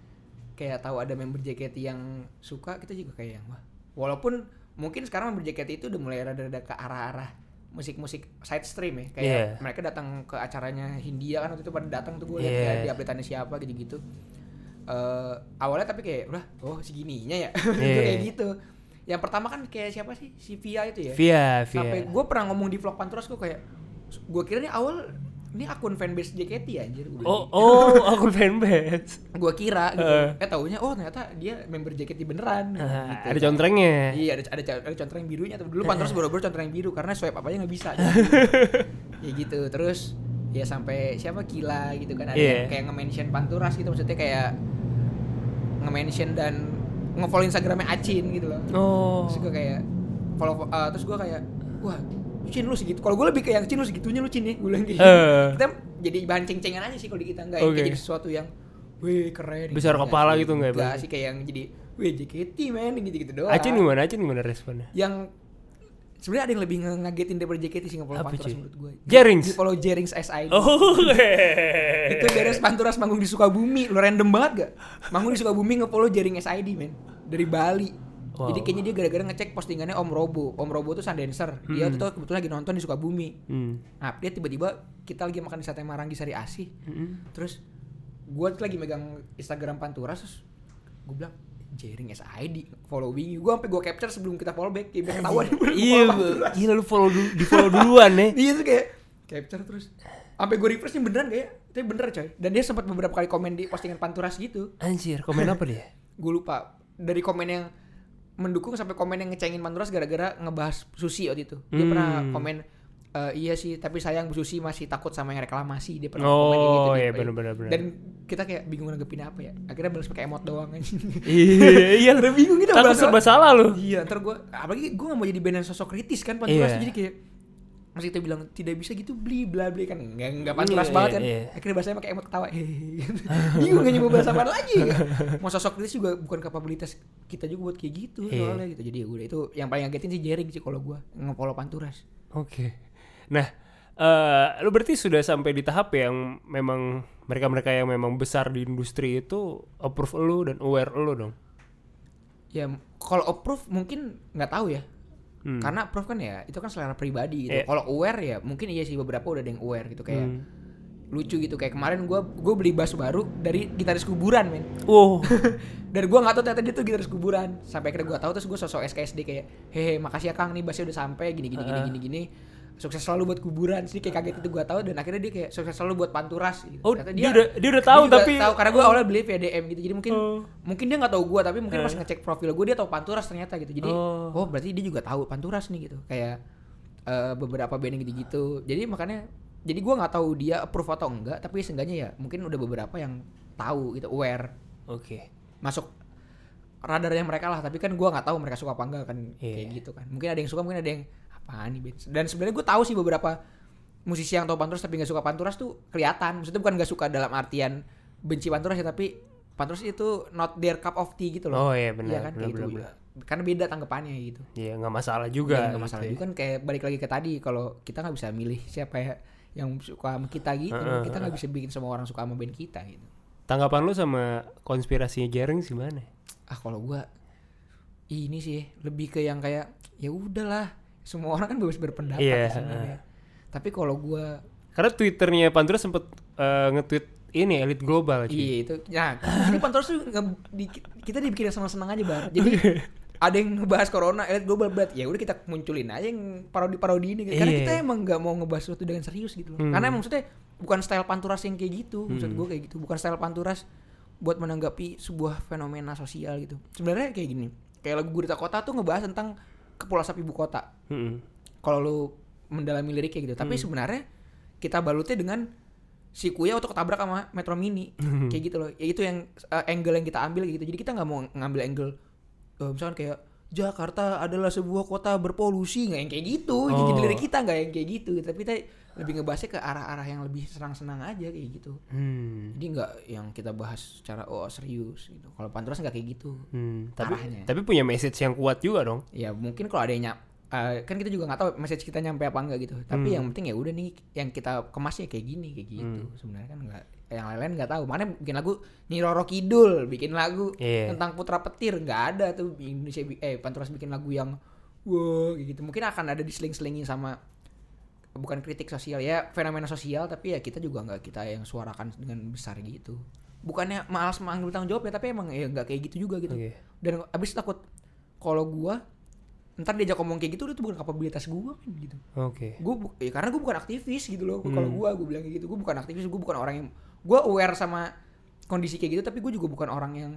kayak tahu ada member JKT yang suka, kita juga kayak yang wah. Walaupun mungkin sekarang member JKT itu udah mulai rada-rada ke arah-arah musik-musik side stream ya kayak Iya. mereka datang ke acaranya Hindia kan waktu itu pada datang tuh gue lihat kayak di update siapa gitu-gitu Eh, awalnya tapi kayak udah oh segininya ya Iya. kayak gitu yang pertama kan kayak siapa sih si Via itu ya Via, Via. sampai gue pernah ngomong di vlog Panturas gue kayak gue kira nih awal ini akun fanbase JKT ya anjir Oh, oh, akun fanbase. gue kira gitu Heeh. eh taunya oh ternyata dia member JKT beneran Ah, gitu. ada contrengnya. Iya ada ada ada contreng birunya tuh dulu Panturas baru-baru contreng biru karena swipe apa aja nggak bisa. ya gitu terus ya sampai siapa Kila gitu kan ada Iya. yang kayak nge-mention Panturas gitu maksudnya kayak nge-mention dan nge-follow Instagramnya Acin gitu loh. Oh. Terus gue kayak follow uh, terus gue kayak wah Cin lu segitu. Kalau gue lebih kayak Cin lu segitunya lu Cin ya. Gue bilang gitu. Eh. Kita jadi bahan ceng-cengan aja sih kalau di kita enggak kayak jadi sesuatu yang Wih keren Besar Enggak kepala gitu enggak ya, Enggak sih kayak yang jadi Wih JKT men gitu-gitu doang Acin gimana? Acin gimana responnya? yang sebenarnya ada yang lebih ngagetin daripada JKT sih Apa, Panturas menurut gue. Jerings? Di follow Jerings SID. Oh. Itu beres Panturas manggung di Sukabumi, lo random banget gak? Manggung di Sukabumi nge-follow Jering SID men dari Bali. Wow. Jadi kayaknya dia gara-gara ngecek postingannya Om Robo. Om Robo tuh sundancer. Dia Hmm. tuh kebetulan lagi nonton di Sukabumi. Hmm. Nah, dia tiba-tiba kita lagi makan di sate Maranggi Sari Asih. Mm-mm. Terus tuh lagi megang Instagram Panturas terus gue bilang Jering SID following you. Gua sampai gua capture sebelum kita follow back. Kayak ketahuan Iya, gila lu follow dulu, di follow duluan ya. Iya tuh kayak capture terus sampai gue refresh nih beneran kayak tapi bener coy dan dia sempat beberapa kali komen di postingan panturas gitu Anjir, komen apa dia? gue lupa dari komen yang mendukung sampai komen yang ngecengin panturas gara-gara ngebahas susi waktu itu dia Hmm. pernah komen "Eh, iya sih tapi sayang Bu Susi masih takut sama yang reklamasi dia pernah komen kayak gitu Oh, iya benar-benar benar. dan kita kayak bingung nanggepin apa ya akhirnya balas pakai emot doang aja Iya, iya. Udah bingung gitu Takut serba salah lu. Iya, ntar gue apalagi gue gak mau jadi band yang sosok kritis kan Panturas tuh jadi kayak masih kita bilang tidak bisa gitu beli bla bla kan nggak nggak panturas Iya, banget kan iya. akhirnya bahasanya pakai emot ketawa bingung gak nyoba bahasa apa lagi kan? mau sosok kritis juga bukan kapabilitas kita juga buat kayak gitu Iya. soalnya gitu jadi ya udah itu yang paling ngagetin sih Jering sih kalau gue nge-follow panturas Oke. Nah, eh lu berarti sudah sampai di tahap yang memang mereka-mereka yang memang besar di industri itu approve lu dan aware lu dong. ya kalau approve mungkin nggak tahu ya Hmm. karena approve kan ya itu kan selera pribadi gitu Iya. kalau aware ya mungkin iya sih beberapa udah ada yang aware gitu kayak Hmm. lucu gitu kayak kemarin gue gue beli bass baru dari gitaris kuburan men Oh, dan gue nggak tahu ternyata dia tuh gitaris kuburan sampai akhirnya gue tahu terus gue sosok SKSD kayak hehe makasih ya kang nih bassnya udah sampai gini gini gini Heeh. gini gini sukses selalu buat kuburan sih kayak kaget itu gue tahu dan akhirnya dia kayak sukses selalu buat panturas gitu. oh Ternyata dia, udah dia udah tahu dia tapi tahu karena gue awalnya beli via DM gitu jadi mungkin Oh. mungkin dia nggak tahu gue tapi mungkin Eh. pas ngecek profil gue dia tahu panturas ternyata gitu jadi Oh. oh, berarti dia juga tahu panturas nih gitu kayak eh, beberapa band yang gitu-gitu jadi makanya jadi gue nggak tahu dia approve atau enggak tapi seenggaknya ya mungkin udah beberapa yang tahu gitu aware Oke. masuk radarnya mereka lah tapi kan gue nggak tahu mereka suka apa enggak kan Iya. kayak gitu kan mungkin ada yang suka mungkin ada yang apaan nih band dan sebenarnya gue tahu sih beberapa musisi yang tahu panturas tapi nggak suka panturas tuh kelihatan. Maksudnya bukan nggak suka dalam artian benci panturas ya tapi panturas itu not their cup of tea gitu loh. Oh iya benar. Iya kan? benar, kayak benar, gitu. Karena beda tanggapannya gitu. Iya nggak masalah juga. juga nggak masalah gitu juga kan. Kayak balik lagi ke tadi kalau kita nggak bisa milih siapa ya yang suka sama kita gitu Heeh, kita nggak bisa bikin semua orang suka sama band kita gitu. Tanggapan lu sama konspirasinya Jering gimana? ah kalau gua ini sih lebih ke yang kayak ya udahlah semua orang kan bebas berpendapat Iya, ya sebenarnya tapi kalau gua Karena twitternya Pantura sempet eh, nge-tweet ini elit global. cuy. iya itu nah ini pantos tuh nge- di- kita dibikin senang-senang aja bar jadi ada yang ngebahas corona elit global berat ya udah kita munculin aja yang parodi-parodi ini gitu. karena Iya. kita emang nggak mau ngebahas sesuatu dengan serius gitu loh Hmm. karena emang maksudnya bukan style panturas yang kayak gitu maksud Hmm. gue kayak gitu bukan style panturas buat menanggapi sebuah fenomena sosial gitu sebenarnya kayak gini kayak lagu Gurita Kota tuh ngebahas tentang kepulauan ibu kota Mm-mm. kalau lu mendalami liriknya gitu tapi Hmm. sebenarnya kita balutnya dengan si Kuya untuk ketabrak sama Metro Mini Hmm. kayak gitu loh ya itu yang uh, angle yang kita ambil gitu jadi kita nggak mau ngambil angle uh, misalkan kayak Jakarta adalah sebuah kota berpolusi nggak yang kayak gitu Oh. jadi lirik kita nggak yang kayak gitu tapi kita lebih ngebahasnya ke arah-arah yang lebih senang-senang aja kayak gitu Hmm. jadi nggak yang kita bahas secara oh serius gitu kalau Panturas nggak kayak gitu Hmm. Tapi Arahnya. tapi punya message yang kuat juga dong. ya mungkin kalau ada yang nyap eh, kan kita juga nggak tahu message kita nyampe apa enggak gitu tapi Hmm. yang penting ya udah nih yang kita kemasnya kayak gini kayak gitu Hmm. sebenarnya kan nggak yang lain-lain nggak tahu mana bikin lagu Niroro Kidul bikin lagu Iya. tentang putra petir nggak ada tuh Indonesia eh Panturas bikin lagu yang wow kayak gitu mungkin akan ada diseling-selingin sama bukan kritik sosial ya fenomena sosial tapi ya kita juga nggak kita yang suarakan dengan besar gitu bukannya malas mengambil tanggung jawab ya tapi emang ya nggak kayak gitu juga gitu Oke. dan abis takut kalau gua ntar diajak ngomong kayak gitu itu bukan kapabilitas gua men gitu Oke. gua bu- ya karena gua bukan aktivis gitu loh Hmm. kalau gua gua bilang kayak gitu gua bukan aktivis gua bukan orang yang gua aware sama kondisi kayak gitu tapi gua juga bukan orang yang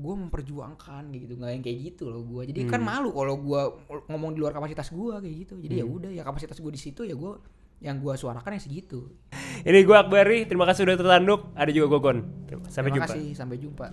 gua memperjuangkan kayak gitu nggak yang kayak gitu loh gua jadi kan Hmm. malu kalau gua ngomong di luar kapasitas gua kayak gitu jadi ya Hmm. udah ya kapasitas gua di situ ya gua yang gua suarakan yang segitu Ini gue Akbari, terima kasih sudah tertanduk. Ada juga Gogon. Sampai terima jumpa. kasih sampai jumpa